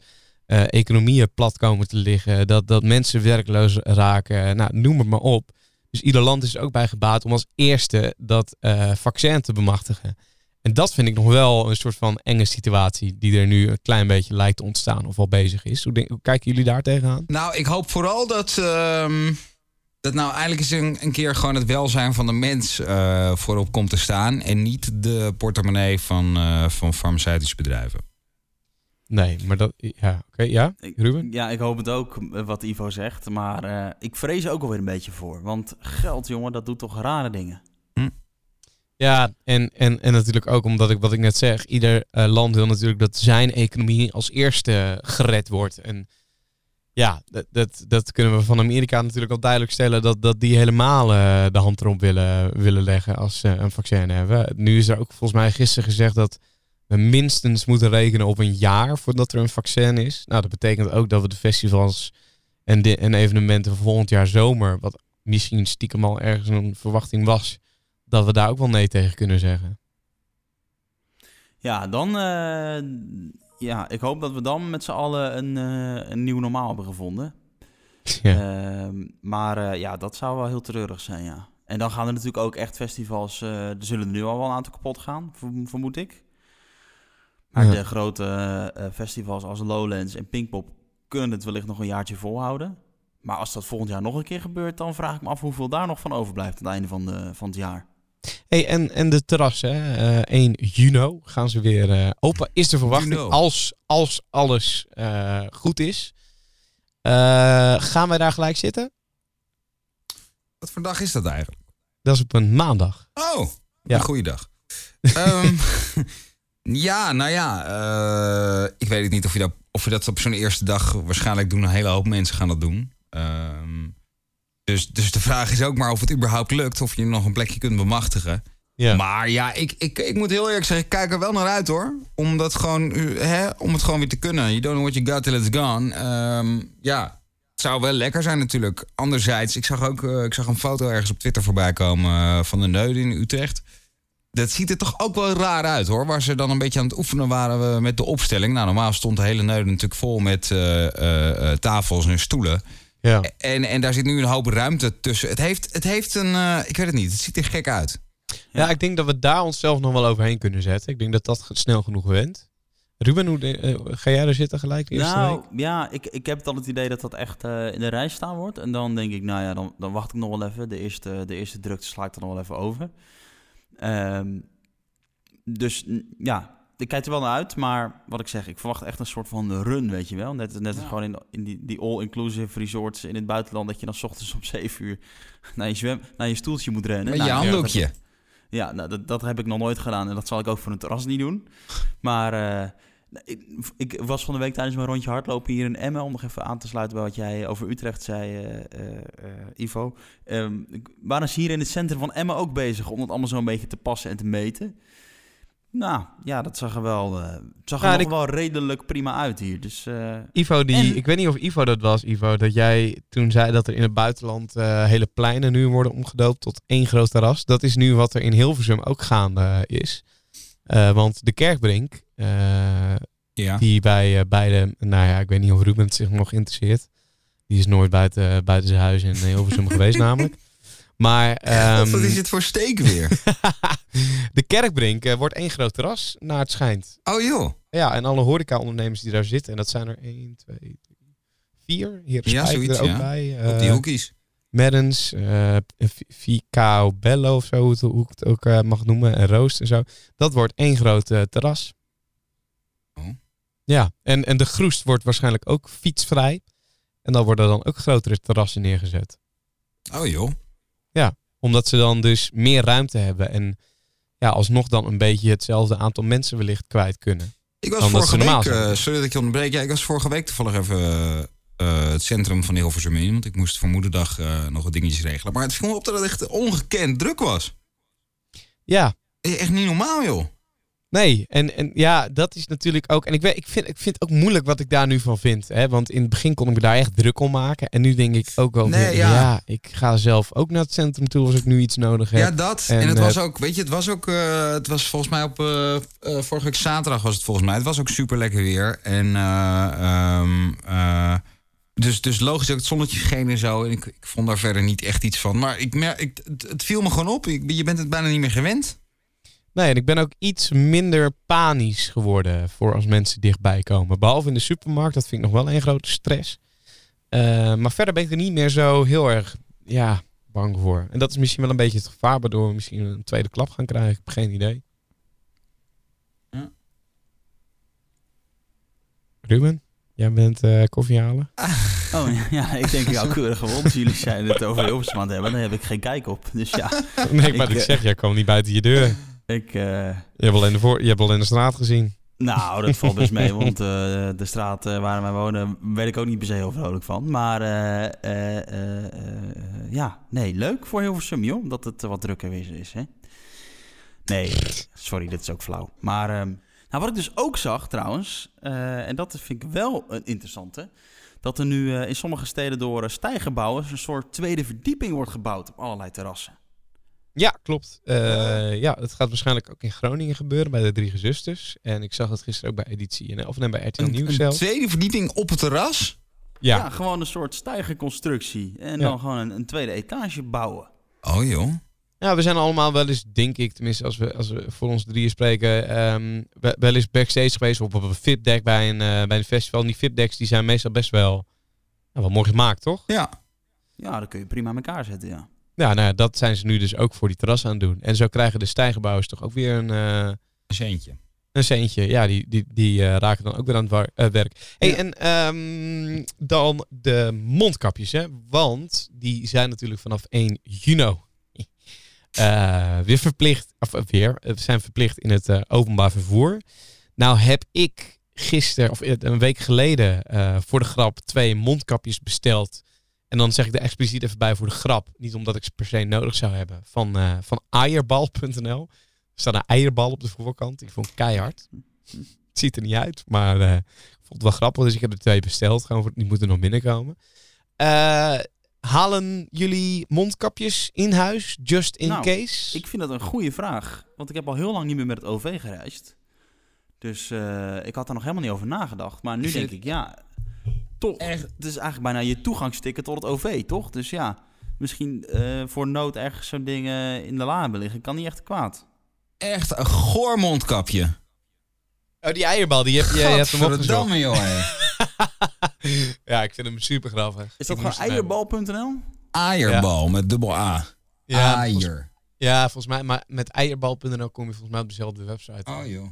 economieën plat komen te liggen. Dat, dat mensen werkloos raken. Nou, noem het maar op. Dus ieder land is er ook bij gebaat om als eerste dat eh, vaccin te bemachtigen. En dat vind ik nog wel een soort van enge situatie die er nu een klein beetje lijkt te ontstaan of al bezig is. Hoe, kijken jullie daar tegenaan? Nou, ik hoop vooral dat, ehm, dat nou eigenlijk eens een, een keer gewoon het welzijn van de mens eh, voorop komt te staan. En niet de portemonnee van, eh, van farmaceutische bedrijven. Nee, maar dat, ja, oké, ja, Ik- Ruben? Ja, ik hoop het ook, eh, wat Ivo zegt. Maar eh, ik vrees er ook alweer een beetje voor. Want geld, jongen, dat doet toch rare dingen. Ja, en, en, en natuurlijk ook omdat ik wat ik net zeg, ieder eh, land wil natuurlijk dat zijn economie als eerste gered wordt. En ja, dat, dat, dat kunnen we van Amerika natuurlijk al duidelijk stellen dat, dat die helemaal eh, de hand erop willen, willen leggen als ze een vaccin hebben. Nu is er ook volgens mij gisteren gezegd dat we minstens moeten rekenen op een jaar voordat er een vaccin is. Nou, dat betekent ook dat we de festivals en, de, en evenementen van volgend jaar zomer, wat misschien stiekem al ergens een verwachting was, dat we daar ook wel nee tegen kunnen zeggen. Ja, dan... eh, ja, ik hoop dat we dan met z'n allen een, eh, een nieuw normaal hebben gevonden. Ja. Ehm, maar eh, ja, dat zou wel heel treurig zijn, ja. En dan gaan er natuurlijk ook echt festivals... er zullen er nu al wel een aantal kapot gaan, verm- vermoed ik. Maar Ja. de grote eh, eh, festivals als Lowlands en Pinkpop... kunnen het wellicht nog een jaartje volhouden. Maar als dat volgend jaar nog een keer gebeurt... dan vraag ik me af hoeveel daar nog van overblijft... aan het einde van, de, van het jaar. Hey, en, en de terrassen, hè? Eh, 1 juni gaan ze weer eh, open. Is de verwachting Juno. als, als alles eh, goed is. Eh, gaan wij daar gelijk zitten? Wat voor dag is dat eigenlijk? Dat is op een maandag. Oh, Ja. een goede dag. Ehm, ja, nou ja, eh, ik weet het niet of je dat, of je dat op zo'n eerste dag waarschijnlijk doen. Een hele hoop mensen gaan dat doen. Ehm, dus, dus de vraag is ook maar of het überhaupt lukt, of je nog een plekje kunt bemachtigen. Ja. Maar ja, ik, ik, ik moet heel eerlijk zeggen, ik kijk er wel naar uit hoor. Om, dat gewoon, hè, om het gewoon weer te kunnen. You don't know what you got till it's gone. Ehm, ja, het zou wel lekker zijn natuurlijk. Anderzijds, ik zag ook eh, ik zag een foto ergens op Twitter voorbij komen eh, van de Neuden in Utrecht. Dat ziet er toch ook wel raar uit hoor. Waar ze dan een beetje aan het oefenen waren we met de opstelling. Nou, normaal stond de hele Neuden natuurlijk vol met eh, eh, eh, tafels en stoelen. Ja. En, en daar zit nu een hoop ruimte tussen. Het heeft, het heeft een, eh, ik weet het niet, het ziet er gek uit. Ja, ik denk dat we daar onszelf nog wel overheen kunnen zetten. Ik denk dat dat snel genoeg went. Ruben, hoe eh, ga jij er zitten gelijk de eerste nou, week? ja, ik, ik heb dan het idee dat dat echt eh, in de rij staan wordt. En dan denk ik, nou ja, dan, dan wacht ik nog wel even. De eerste, de eerste drukte sla ik dan nog wel even over. Ehm, dus ja, ik kijk er wel naar uit. Maar wat ik zeg, ik verwacht echt een soort van run, weet je wel. Net, net als gewoon in, in die, die all-inclusive resorts in het buitenland... dat je dan 's ochtends om 7 uur naar je, zwem, naar je stoeltje moet rennen. Met Nou, je ja, handdoekje. ja, nou, dat, dat heb ik nog nooit gedaan en dat zal ik ook voor een terras niet doen. Maar eh, ik, ik was van de week tijdens mijn rondje hardlopen hier in Emmen... om nog even aan te sluiten bij wat jij over Utrecht zei, eh, eh, eh, Ivo. Ik- waren ze hier in het centrum van Emmen ook bezig... om het allemaal zo'n beetje te passen en te meten? Nou, ja, dat zag er wel, het zag er Ja, nog ik- wel redelijk prima uit hier. Dus Ivo, die, En- ik weet niet of Ivo dat was, Ivo, dat jij toen zei dat er in het buitenland hele pleinen nu worden omgedoopt tot één groot terras. Dat is nu wat er in Hilversum ook gaande is. Want de Kerkbrink, Ja. die bij eh, beide, nou ja, ik weet niet of Ruben het zich nog interesseert. Die is nooit buiten, buiten zijn huis in Hilversum geweest namelijk. Maar ehm, Wat is dit voor steek weer? de Kerkbrink eh, wordt één groot terras, naar het schijnt. oh joh. Ja, en alle horeca-ondernemers die daar zitten, en dat zijn er 1, 2, 3, 4. Hier Ja, zoiets, er ook ja. bij. Op die Eh, hoekies. Maddens, eh Vicao Bello of zo, hoe, het- ik het ook eh, mag noemen, en Roost en zo. Dat wordt één groot eh, terras. Ja, en, en de Groest wordt waarschijnlijk ook fietsvrij. En dan worden dan ook grotere terrassen neergezet. Oh joh. Omdat ze dan dus meer ruimte hebben en ja, alsnog dan een beetje hetzelfde aantal mensen wellicht kwijt kunnen. Ik was vorige week, eh, sorry dat ik je onderbreek. Ja, ik was vorige week toevallig even eh, het centrum van Hilversum in. Want ik moest voor moederdag eh, nog wat dingetjes regelen. Maar het viel me op dat het echt ongekend druk was. Ja, Echt niet normaal joh. Nee, en, en ja, dat is natuurlijk ook. En ik, weet, ik, vind, ik vind het ook moeilijk wat ik daar nu van vind. Hè? Want in het begin kon ik me daar echt druk om maken. En nu denk ik ook wel Nee, weer, ja. ja. ik ga zelf ook naar het centrum toe als ik nu iets nodig heb. Ja, dat. En, En, het eh, was ook, weet je, het was ook, eh, het was volgens mij op, eh, eh, vorige week zaterdag was het volgens mij. Het was ook super lekker weer. En, eh, eh, dus, dus logisch ook het zonnetje scheen en zo. En ik, ik vond daar verder niet echt iets van. Maar ik mer ik, het, het viel me gewoon op. Ik, je bent het bijna niet meer gewend. Nee, en ik ben ook iets minder panisch geworden voor als mensen dichtbij komen. Behalve in de supermarkt, dat vind ik nog wel een grote stress. Eh, maar verder ben ik er niet meer zo heel erg ja, bang voor. En dat is misschien wel een beetje het gevaar, waardoor we misschien een tweede klap gaan krijgen. Ik heb geen idee. Ja. Ruben, jij bent eh, koffie halen? Oh ja, ik denk jou keurig gewond. Jullie zijn het over Hilversum hebben. Daar heb ik geen kijk op. Dus ja, Nee, maar Ik, ik eh, zeg, jij kwam niet buiten je deur. Ik... eh, Je hebt alleen de, voor, je hebt alleen de straat gezien. nou, dat valt best mee. Want eh, de straat eh, waar wij wonen, weet ik ook niet per se heel vrolijk van. Maar ja, nee, leuk voor Hilversum, joh. Dat het wat drukker weer is, hè. Nee, sorry, dit is ook flauw. Maar ehm, nou, wat ik dus ook zag trouwens, en dat vind ik wel een interessante... dat er nu in sommige steden door stijgerbouwers... een soort tweede verdieping wordt gebouwd op allerlei terrassen. Ja, klopt. Eh, ja, het gaat waarschijnlijk ook in Groningen gebeuren bij de Drie Gezusters. En ik zag het gisteren ook bij Editie, en- of nee, bij RTL Een, Nieuws een zelf. tweede verdieping op het terras. Ja, Ja, gewoon een soort stijgerconstructie. En Ja. dan gewoon een, een tweede etage bouwen. Oh joh. Ja, we zijn allemaal wel eens, denk ik, tenminste als we, als we voor ons drieën spreken, ehm, we- wel eens backstage geweest of op een VIP-deck bij een, eh, bij een festival. En die VIP-decks die zijn meestal best wel, nou, wel mooi gemaakt, toch? Ja. Ja, dan kun je prima in elkaar zetten, ja. Ja, nou ja, dat zijn ze nu dus ook voor die terras aan het doen. En zo krijgen de stijgenbouwers toch ook weer een, eh, Een centje. een centje. Ja, die, die, die eh, raken dan ook weer aan het war- eh, werk. Hey, En ehm, dan de mondkapjes, hè? Want die zijn natuurlijk vanaf 1 juni weer verplicht. Of weer, zijn verplicht in het openbaar vervoer. Nou heb ik gisteren, of een week geleden, voor de grap twee mondkapjes besteld. En dan zeg ik er expliciet even bij voor de grap. Niet omdat ik ze per se nodig zou hebben. Van, eh van eierbal.nl. Er staat een eierbal op de voorkant. Ik vond het keihard. Het ziet er niet uit, maar eh, ik vond het wel grappig. Dus ik heb er twee besteld. Gewoon voor, die moeten nog binnenkomen. Eh, halen jullie mondkapjes in huis, just in Nou, case? Ik vind dat een goede vraag. Want ik heb al heel lang niet meer met het OV gereisd. Dus ik had daar nog helemaal niet over nagedacht. Maar nu denk ik, ja, toch. Het is eigenlijk bijna je toegangsticket tot het OV, toch? Dus ja, misschien eh, voor nood ergens zo'n dingen in de la hebben liggen. Kan niet echt kwaad. Echt een goor mondkapje. Oh, die eierbal, die heb je, je hebt hem opgezocht. Joh. hé. ja, ik vind hem super grappig. Is dat gewoon eierbal.nl? Eierbal met dubbel A. Ja, volgens, Aier. ja, volgens mij. Maar met eierbal.nl kom je volgens mij op dezelfde website. Oh joh.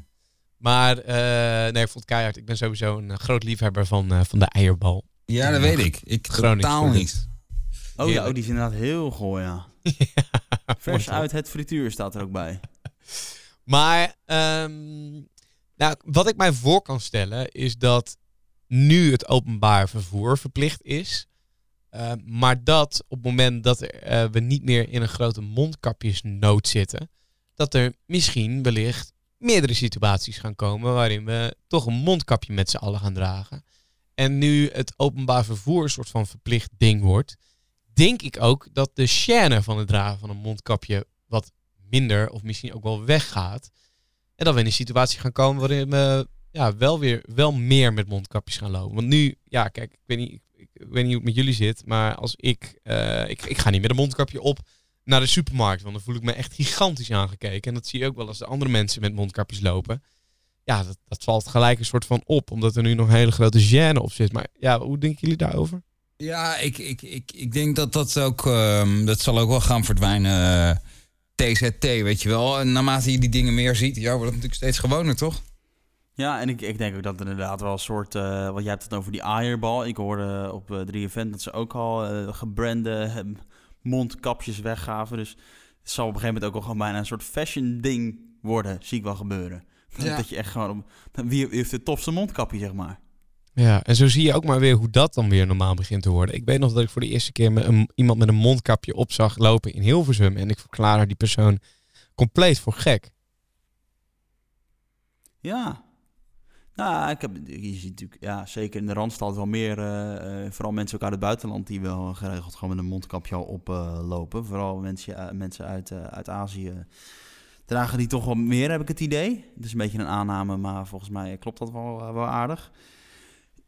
Maar eh, nee, ik vond het keihard. Ik ben sowieso een eh, groot liefhebber van, eh, van de eierbal. Ja, dat weet ik. Ik totaal niet. Oh ja, oh, die is inderdaad heel gooi, ja. Vers Mooi, uit het frituur staat er ook bij. Maar ehm, nou, wat ik mij voor kan stellen is dat nu het openbaar vervoer verplicht is. eh, maar dat op het moment dat er, we niet meer in een grote mondkapjesnood zitten, dat er misschien wellicht meerdere situaties gaan komen waarin we toch een mondkapje met z'n allen gaan dragen. En nu het openbaar vervoer een soort van verplicht ding wordt, denk ik ook dat de chaîne van het dragen van een mondkapje wat minder of misschien ook wel weggaat. En dat we in een situatie gaan komen waarin we ja, wel weer wel meer met mondkapjes gaan lopen. Want nu, ja, kijk, ik weet niet, ik, weet niet hoe het met jullie zit, maar als ik, eh, ik, ik ga niet met een mondkapje op naar de supermarkt, want dan voel ik me echt gigantisch aangekeken. En dat zie je ook wel als de andere mensen met mondkapjes lopen. Ja, dat, dat valt gelijk een soort van op, omdat er nu nog een hele grote gêne op zit. Maar ja, hoe denken jullie daarover? Ja, ik, ik, ik, ik denk dat dat ook... ehm, dat zal ook wel gaan verdwijnen. eh, TZT, weet je wel. En naarmate je die dingen meer ziet, ja, wordt het natuurlijk steeds gewoner, toch? Ja, en ik, ik denk ook dat er inderdaad wel een soort... eh wat jij hebt het over die eierbal. Ik hoorde op eh 3FM dat ze ook al eh, gebrande eh, mondkapjes weggaven. Dus het zal op een gegeven moment ook al gewoon bijna een soort fashion ding worden. Zie ik wel gebeuren. Ja. Dat je echt gewoon... Op, wie heeft het topste mondkapje, zeg maar. Ja, en zo zie je ook maar weer hoe dat dan weer normaal begint te worden. Ik weet nog dat ik voor de eerste keer met een, iemand met een mondkapje op zag lopen in Hilversum. En ik verklaarde die persoon compleet voor gek. Ja. Nou, ik heb, je ziet natuurlijk, ja, zeker in de Randstad wel meer, eh, eh, vooral mensen ook uit het buitenland die wel geregeld gewoon met een mondkapje al oplopen. vooral mensen, eh, mensen uit, eh, uit Azië dragen die toch wel meer, heb ik het idee. Het is een beetje een aanname, maar volgens mij klopt dat wel, eh, wel aardig.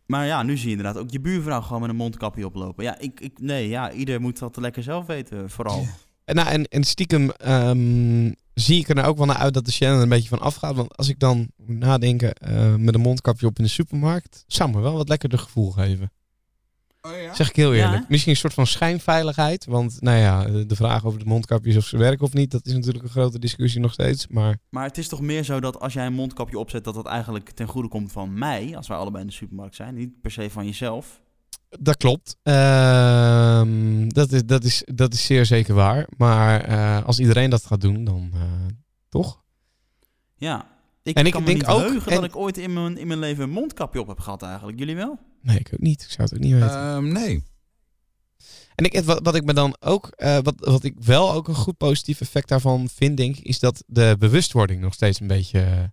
Maar ja, nu zie je inderdaad ook je buurvrouw gewoon met een mondkapje oplopen. Ja, ik, ik, nee, ja, ieder moet dat lekker zelf weten, vooral. En, nou, en, en stiekem ehm, zie ik er nou ook wel naar uit dat de channel er een beetje van afgaat. Want als ik dan moet nadenken eh, met een mondkapje op in de supermarkt, zou me wel wat lekkerder gevoel geven. Oh ja? Zeg ik heel eerlijk. Misschien een soort van schijnveiligheid. Want nou ja, de de vraag over de mondkapjes of ze werken of niet, dat is natuurlijk een grote discussie nog steeds. Maar Maar het is toch meer zo dat als jij een mondkapje opzet, dat dat eigenlijk ten goede komt van mij, als wij allebei in de supermarkt zijn, niet per se van jezelf. Dat klopt. Ehm, dat, is, dat, is, dat is zeer zeker waar. Maar eh, als iedereen dat gaat doen, dan eh, toch? Ja. Ik En ik me denk niet ook- heugen en- dat ik ooit in mijn, in mijn leven een mondkapje op heb gehad eigenlijk. Jullie wel? Nee, ik ook niet. Ik zou het ook niet weten. Ehm, nee. en ik, wat, wat ik me dan ook, eh, wat, wat ik wel ook een goed positief effect daarvan vind, denk ik, is dat de bewustwording nog steeds een beetje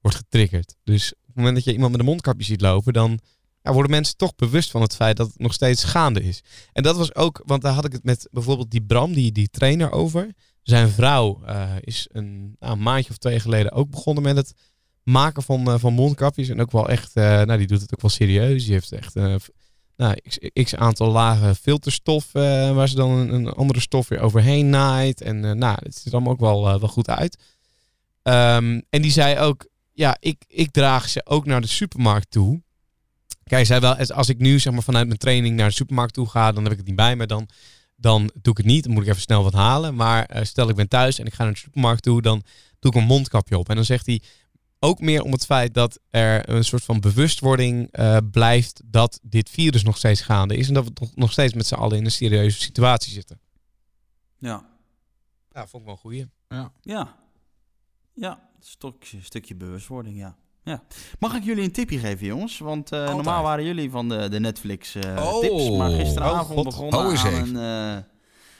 wordt getriggerd. Dus op het moment dat je iemand met een mondkapje ziet lopen, dan ja, worden mensen toch bewust van het feit dat het nog steeds gaande is. En dat was ook, want daar had ik het met bijvoorbeeld die Bram, die, die trainer over. Zijn vrouw eh, is een, nou, een maandje of twee geleden ook begonnen met het maken van, eh, van mondkapjes. En ook wel echt, eh, nou die doet het ook wel serieus. Die heeft echt nou, x, aantal lagen filterstof waar ze dan een, een andere stof weer overheen naait. En nou, het ziet er allemaal ook wel, wel goed uit. Ehm, en die zei ook, ja, ik, ik draag ze ook naar de supermarkt toe. Kijk, hij zei wel, als ik nu zeg maar vanuit mijn training naar de supermarkt toe ga, dan heb ik het niet bij me. Dan dan doe ik het niet. Dan moet ik even snel wat halen. Maar eh, stel ik ben thuis en ik ga naar de supermarkt toe, dan doe ik een mondkapje op. En dan zegt hij ook meer om het feit dat er een soort van bewustwording eh, blijft dat dit virus nog steeds gaande is. En dat we toch nog steeds met z'n allen in een serieuze situatie zitten. Ja. Ja, vond ik wel een goeie. Ja. Ja, een stukje, stukje bewustwording, ja. Ja. Mag ik jullie een tipje geven, jongens? Want eh, normaal waren jullie van de, de Netflix eh, Oh. tips, maar gisteravond Oh, begonnen Oh, aan een... eh,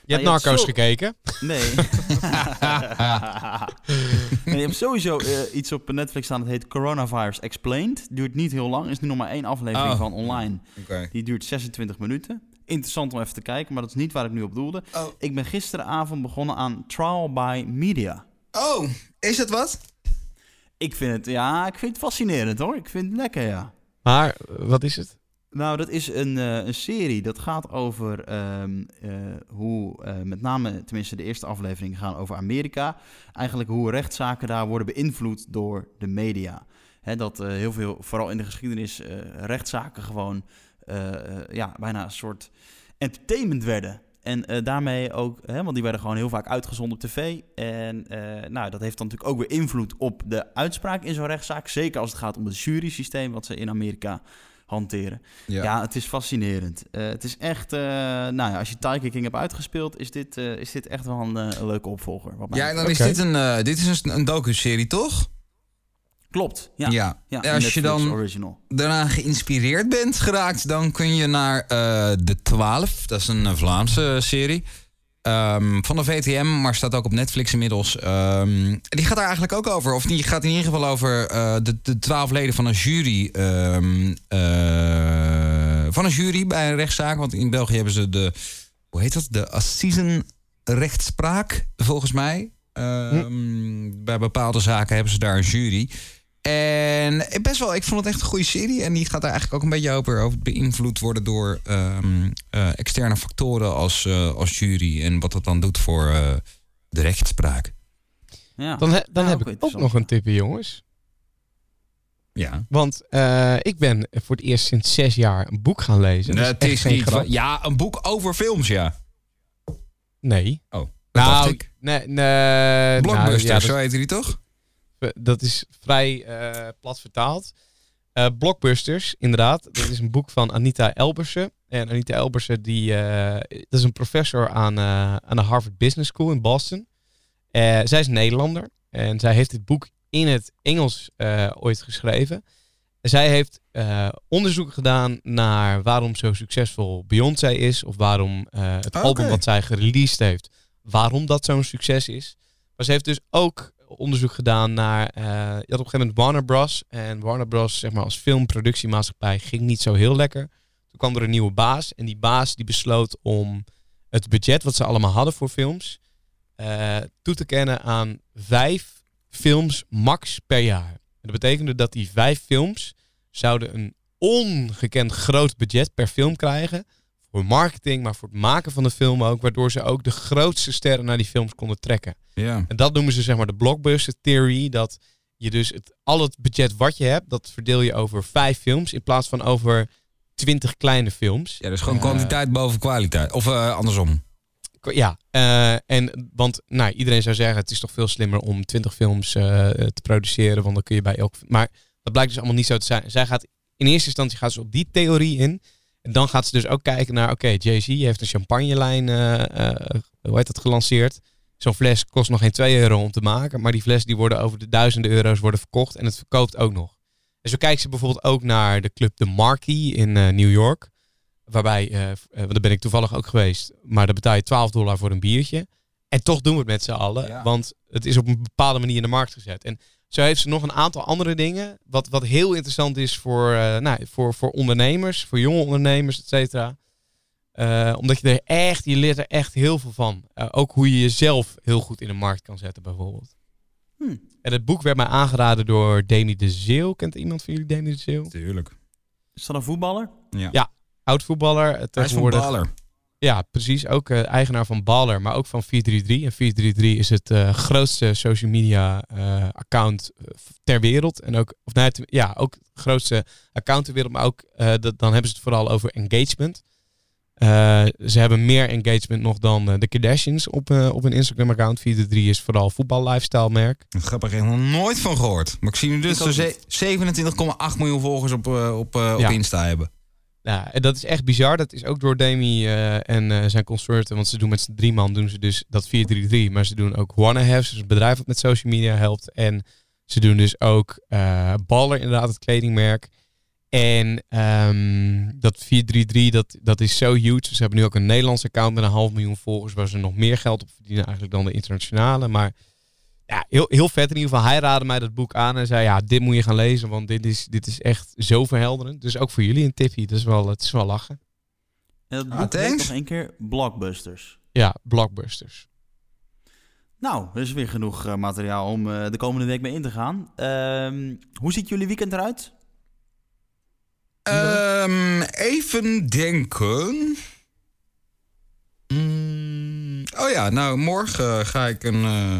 Je hebt Narcos gekeken. Nee. nee. Je hebt sowieso iets op Netflix staan, dat heet Coronavirus Explained. Duurt niet heel lang, is nu nog maar één aflevering Oh. van online. Die duurt 26 minuten. Interessant om even te kijken, maar dat is niet waar ik nu op doelde. Oh. Ik ben gisteravond begonnen aan Trial by Media. Oh, is het wat? Ik vind het, ja, ik vind het fascinerend hoor. Ik vind het lekker, ja. Maar wat is het? Nou, dat is een, eh, een serie dat gaat over ehm, eh, hoe, eh, met name, tenminste de eerste afleveringen gaan over Amerika. Eigenlijk hoe rechtszaken daar worden beïnvloed door de media. Hè, dat heel veel, vooral in de geschiedenis, rechtszaken gewoon ja, bijna een soort entertainment werden. En eh, daarmee ook, hè, want die werden gewoon heel vaak uitgezonden op tv. En eh, nou, dat heeft dan natuurlijk ook weer invloed op de uitspraak in zo'n rechtszaak. Zeker als het gaat om het jury-systeem wat ze in Amerika hanteren. Ja, het is fascinerend. Eh, het is echt, nou ja, als je Tiger King hebt uitgespeeld, is dit, is dit echt wel een, leuke opvolger. Wat Ja, en dan is dit een, dit is een, een docu-serie, toch? Klopt, ja. Ja. Ja, En als je dan original. daarna geïnspireerd bent geraakt, dan kun je naar eh, De 12. Dat is een eh, Vlaamse serie. Ehm, van de VTM, maar staat ook op Netflix inmiddels. Ehm, die gaat daar eigenlijk ook over. Of die gaat in ieder geval over eh, de, de 12 leden van een jury. ehm, eh, van een jury bij een rechtszaak. Want in België hebben ze de. Hoe heet dat? De assisenrechtspraak, volgens mij. Ehm, Bij bepaalde zaken hebben ze daar een jury. En best wel, ik vond het echt een goede serie. En die gaat daar eigenlijk ook een beetje over, over beïnvloed worden door ehm, eh, externe factoren als, eh, als jury. En wat dat dan doet voor eh, de rechtspraak. Ja. Dan, he- dan Ja, heb ook ik ook nog een tipje, jongens. Ja. Want eh, ik ben voor het eerst sinds zes jaar een boek gaan lezen. Dat het echt is geen niet. grap. Ja, een boek over films, ja. Nee. Oh, dat nou, dacht ik. Nee, nee, Blockbuster, nou, ja, zo heette die toch? Dat is vrij eh, plat vertaald. Eh, Blockbusters, inderdaad. Dat is een boek van Anita Elbersen. En Anita Elbersen, die, eh, dat is een professor aan, aan de Harvard Business School in Boston. Zij is Nederlander. En zij heeft dit boek in het Engels ooit geschreven. Zij heeft onderzoek gedaan naar waarom zo succesvol Beyoncé is. Of waarom het Ah, album wat zij gereleased heeft, waarom dat zo'n succes is. Maar ze heeft dus ook onderzoek gedaan naar... eh, je had op een gegeven moment Warner Bros. En Warner Bros. Zeg maar, als filmproductiemaatschappij ging niet zo heel lekker. Toen kwam er een nieuwe baas. En die baas die besloot om het budget wat ze allemaal hadden voor films... eh, toe te kennen aan vijf films max per jaar. Dat betekende dat die vijf films zouden een ongekend groot budget per film krijgen. Voor marketing, maar voor het maken van de film ook. Waardoor ze ook de grootste sterren naar die films konden trekken. Ja. En dat noemen ze zeg maar de blockbuster theory. Dat je dus het, al het budget wat je hebt, dat verdeel je over vijf films. In plaats van over twintig kleine films. Ja, dus gewoon kwantiteit boven kwaliteit. Of eh, andersom. Ja, eh, en want nou, iedereen zou zeggen, het is toch veel slimmer om 20 films eh, te produceren, want dan kun je bij elk. Maar dat blijkt dus allemaal niet zo te zijn. Zij gaat in eerste instantie gaat ze op die theorie in. En dan gaat ze dus ook kijken naar, oké, Jay-Z heeft een champagnelijn, eh, eh, hoe heet dat, gelanceerd. Zo'n fles kost nog geen 2 euro om te maken, maar die fles die worden over de duizenden euro's worden verkocht en het verkoopt ook nog. En zo kijkt ze bijvoorbeeld ook naar de club The Marquee in eh, New York. Waarbij, eh, want daar ben ik toevallig ook geweest, maar daar betaal je 12 dollar voor een biertje. En toch doen we het met z'n allen, Ja. want het is op een bepaalde manier in de markt gezet. En zo heeft ze nog een aantal andere dingen, wat, wat heel interessant is voor, eh, nou, voor, voor ondernemers, voor jonge ondernemers, et cetera. Eh, omdat je er echt, je leert er echt heel veel van. Eh, ook hoe je jezelf heel goed in de markt kan zetten, bijvoorbeeld. Hm. En het boek werd mij aangeraden door Demi de Zeeuw. Kent iemand van jullie Demi de Zeeuw? Tuurlijk. Is dat een voetballer? Ja. Ja, Oud voetballer. Hij is van tegenwoordig. Baller. Ja, precies. Ook eh, eigenaar van Baller, maar ook van 433. En 433 is het eh, grootste social media eh, account ter wereld. En ook, of te- ja, ook het grootste account ter wereld. Maar ook, eh, dat, dan hebben ze het vooral over engagement. Eh, ze hebben meer engagement nog dan de Kardashians op, eh, op hun Instagram-account. 433 is vooral voetbal-lifestyle merk. Grappig, ik heb er nooit van gehoord. Maar ik zie nu dus Ik ook ze 27,8 miljoen volgers op, eh, op, eh, op. Insta hebben. Ja, en dat is echt bizar. Dat is ook door Demi eh, en eh, zijn consorten. Want ze doen met z'n drie man doen ze dus dat 433. Maar ze doen ook Wanna Have, dus een bedrijf dat met social media helpt. En ze doen dus ook eh, Baller, inderdaad, het kledingmerk. En ehm, dat 433, dat, dat is zo huge. Ze hebben nu ook een Nederlands account met een half miljoen volgers. Waar ze nog meer geld op verdienen eigenlijk dan de internationale. Maar ja, heel, heel vet in ieder geval. Hij raadde mij dat boek aan en zei, ja, dit moet je gaan lezen. Want dit is, dit is echt zo verhelderend. Dus ook voor jullie een tipje. Dat is wel, het is wel lachen. En dat Ah, boek nog één keer Blockbusters. Ja, blockbusters. Nou, er is weer genoeg eh, materiaal om eh, de komende week mee in te gaan. Ehm, hoe ziet jullie weekend eruit? Ehm, even denken. Mm, oh ja, nou, morgen ga ik een eh,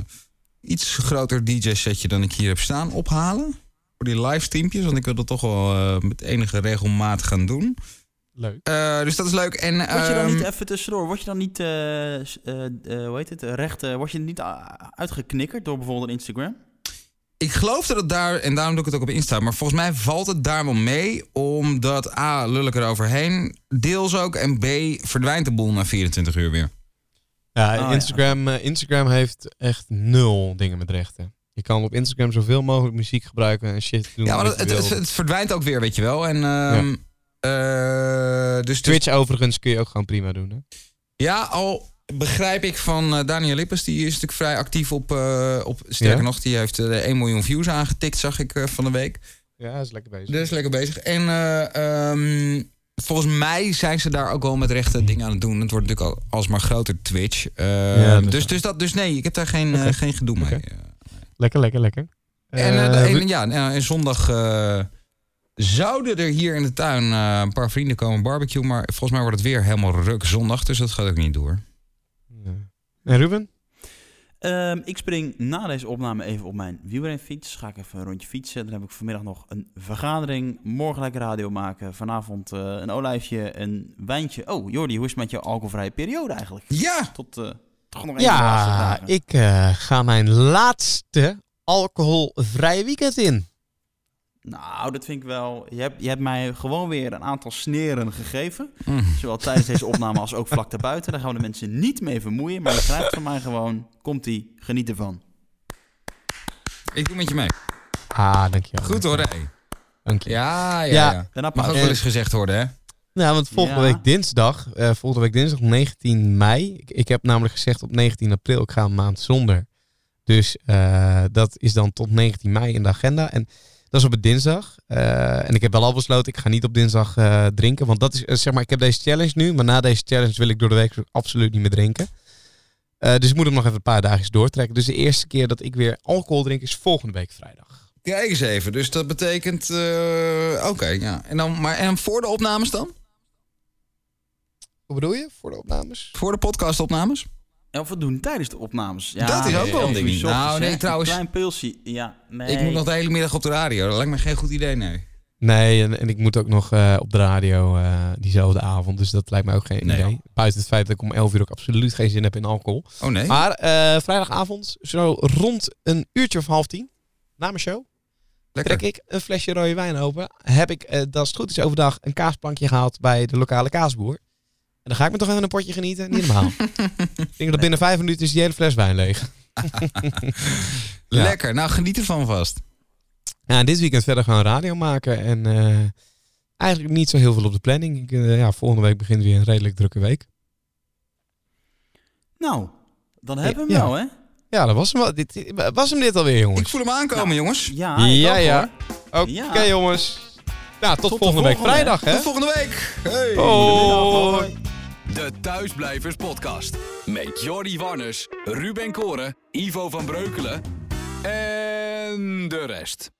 iets groter DJ-setje dan ik hier heb staan ophalen. Voor die livestreampjes, want ik wil dat toch wel eh, met enige regelmaat gaan doen. Leuk. Eh, dus dat is leuk. En, Word je dan ehm, niet even tussendoor, word je dan niet, eh, hoe heet het, recht, eh, word je niet uitgeknikkerd door bijvoorbeeld Instagram? Ik geloof dat het daar, en daarom doe ik het ook op Insta, maar volgens mij valt het daar wel mee, omdat A, lul ik er overheen, deels ook, en B, verdwijnt de boel na 24 uur weer. Ja, Oh. Instagram, eh, Instagram heeft echt nul dingen met rechten. Je kan op Instagram zoveel mogelijk muziek gebruiken en shit doen. Ja, maar het, het, verdwijnt ook weer, weet je wel. En, ehm, eh, dus, dus Twitch overigens kun je ook gewoon prima doen. Hè? ja, al begrijp ik van eh, Daniel Lippes, die is natuurlijk vrij actief op, eh, op sterker Ja? nog, die heeft eh, 1 miljoen views aangetikt, zag ik van de week. Ja, is lekker bezig. Dus lekker bezig. En eh, ehm, volgens mij zijn ze daar ook wel met rechte dingen aan het doen. Het wordt natuurlijk al alsmaar groter Twitch. Eh, Ja, dus, dus, dat, dus nee, ik heb daar geen, eh, geen gedoe mee. Lekker, lekker, lekker. En, eh, en ja, en, zondag zouden er hier in de tuin een paar vrienden komen barbecue. Maar volgens mij wordt het weer helemaal ruk zondag. Dus dat gaat ook niet door. Ja. En Ruben? Ehm, ik spring na deze opname even op mijn wielrenfiets. Ga ik even een rondje fietsen. Dan heb ik vanmiddag nog een vergadering. Morgen lekker radio maken. Vanavond eh, een olijfje, een wijntje. Oh, Jordi, hoe is het met je alcoholvrije periode eigenlijk? Ja, Tot eh, toch nog even de laatste Ja, dagen. ik eh, ga mijn laatste alcoholvrije weekend in. Nou, dat vind ik wel... Je hebt, je hebt mij gewoon weer een aantal sneren gegeven. Mm. Zowel tijdens deze opname als ook vlak daarbuiten. Daar gaan we de mensen niet mee vermoeien. Maar je krijgt van mij gewoon... Komt-ie, geniet ervan. ik doe met je mee. Ah, dankjewel. Goed hoor, hé. Dank je. Ja, ja, Ja. ja. Mag ook wel eens gezegd worden, hè? Nou, want volgende Ja. week dinsdag, eh, volgende week dinsdag 19 mei. Ik, ik heb namelijk gezegd op 19 april, ik ga een maand zonder. Dus eh, dat is dan tot 19 mei in de agenda. En dat is op een dinsdag. Eh, en ik heb wel al besloten, ik ga niet op dinsdag eh, drinken. Want dat is, eh, zeg maar, ik heb deze challenge nu. Maar na deze challenge wil ik door de week absoluut niet meer drinken. Eh, dus ik moet hem nog even een paar dagjes doortrekken. Dus de eerste keer dat ik weer alcohol drink is volgende week vrijdag. Kijk eens even. Dus dat betekent... eh, Oké, ja. En dan, maar en voor de opnames dan? Wat bedoel je voor de opnames? Voor de podcastopnames? En of we doen tijdens de opnames. Ja, Dat is ook wel een ding. Nou, nee, trouwens- Een klein pilsje. Ja, nee. Ik moet nog de hele middag op de radio. Dat lijkt me geen goed idee, nee. Nee, en, en ik moet ook nog eh, op de radio eh, diezelfde avond. Dus dat lijkt mij ook geen Nee, idee. joh. Buiten het feit dat ik om 11 uur ook absoluut geen zin heb in alcohol. Oh nee? Maar eh, vrijdagavond, zo rond een uurtje of half tien, na mijn show, Lekker. trek ik een flesje rode wijn open. Heb ik, eh, dat is het goed is, overdag een kaasplankje gehaald bij de lokale kaasboer. En dan ga ik me toch even een potje genieten. Niet normaal. ik denk dat binnen vijf minuten is die hele fles wijn leeg. Lekker. Nou, geniet ervan vast. Ja, dit weekend verder gaan radio maken. En eh, eigenlijk niet zo heel veel op de planning. Ik, eh, ja, volgende week begint weer een redelijk drukke week. Nou, dan hebben we Ja. hem wel, hè? Ja, dat was hem, wel- dit, was hem dit alweer, jongens. Ik voel hem aankomen, jongens. Ja, ja, ja. Oké, Ja. jongens. Nou, tot, de volgende week vrijdag, hè? Tot volgende week. Hey. Hoi. De Thuisblijvers Podcast. Met Jordi Warners, Ruben Koren, Ivo van Breukelen en de rest.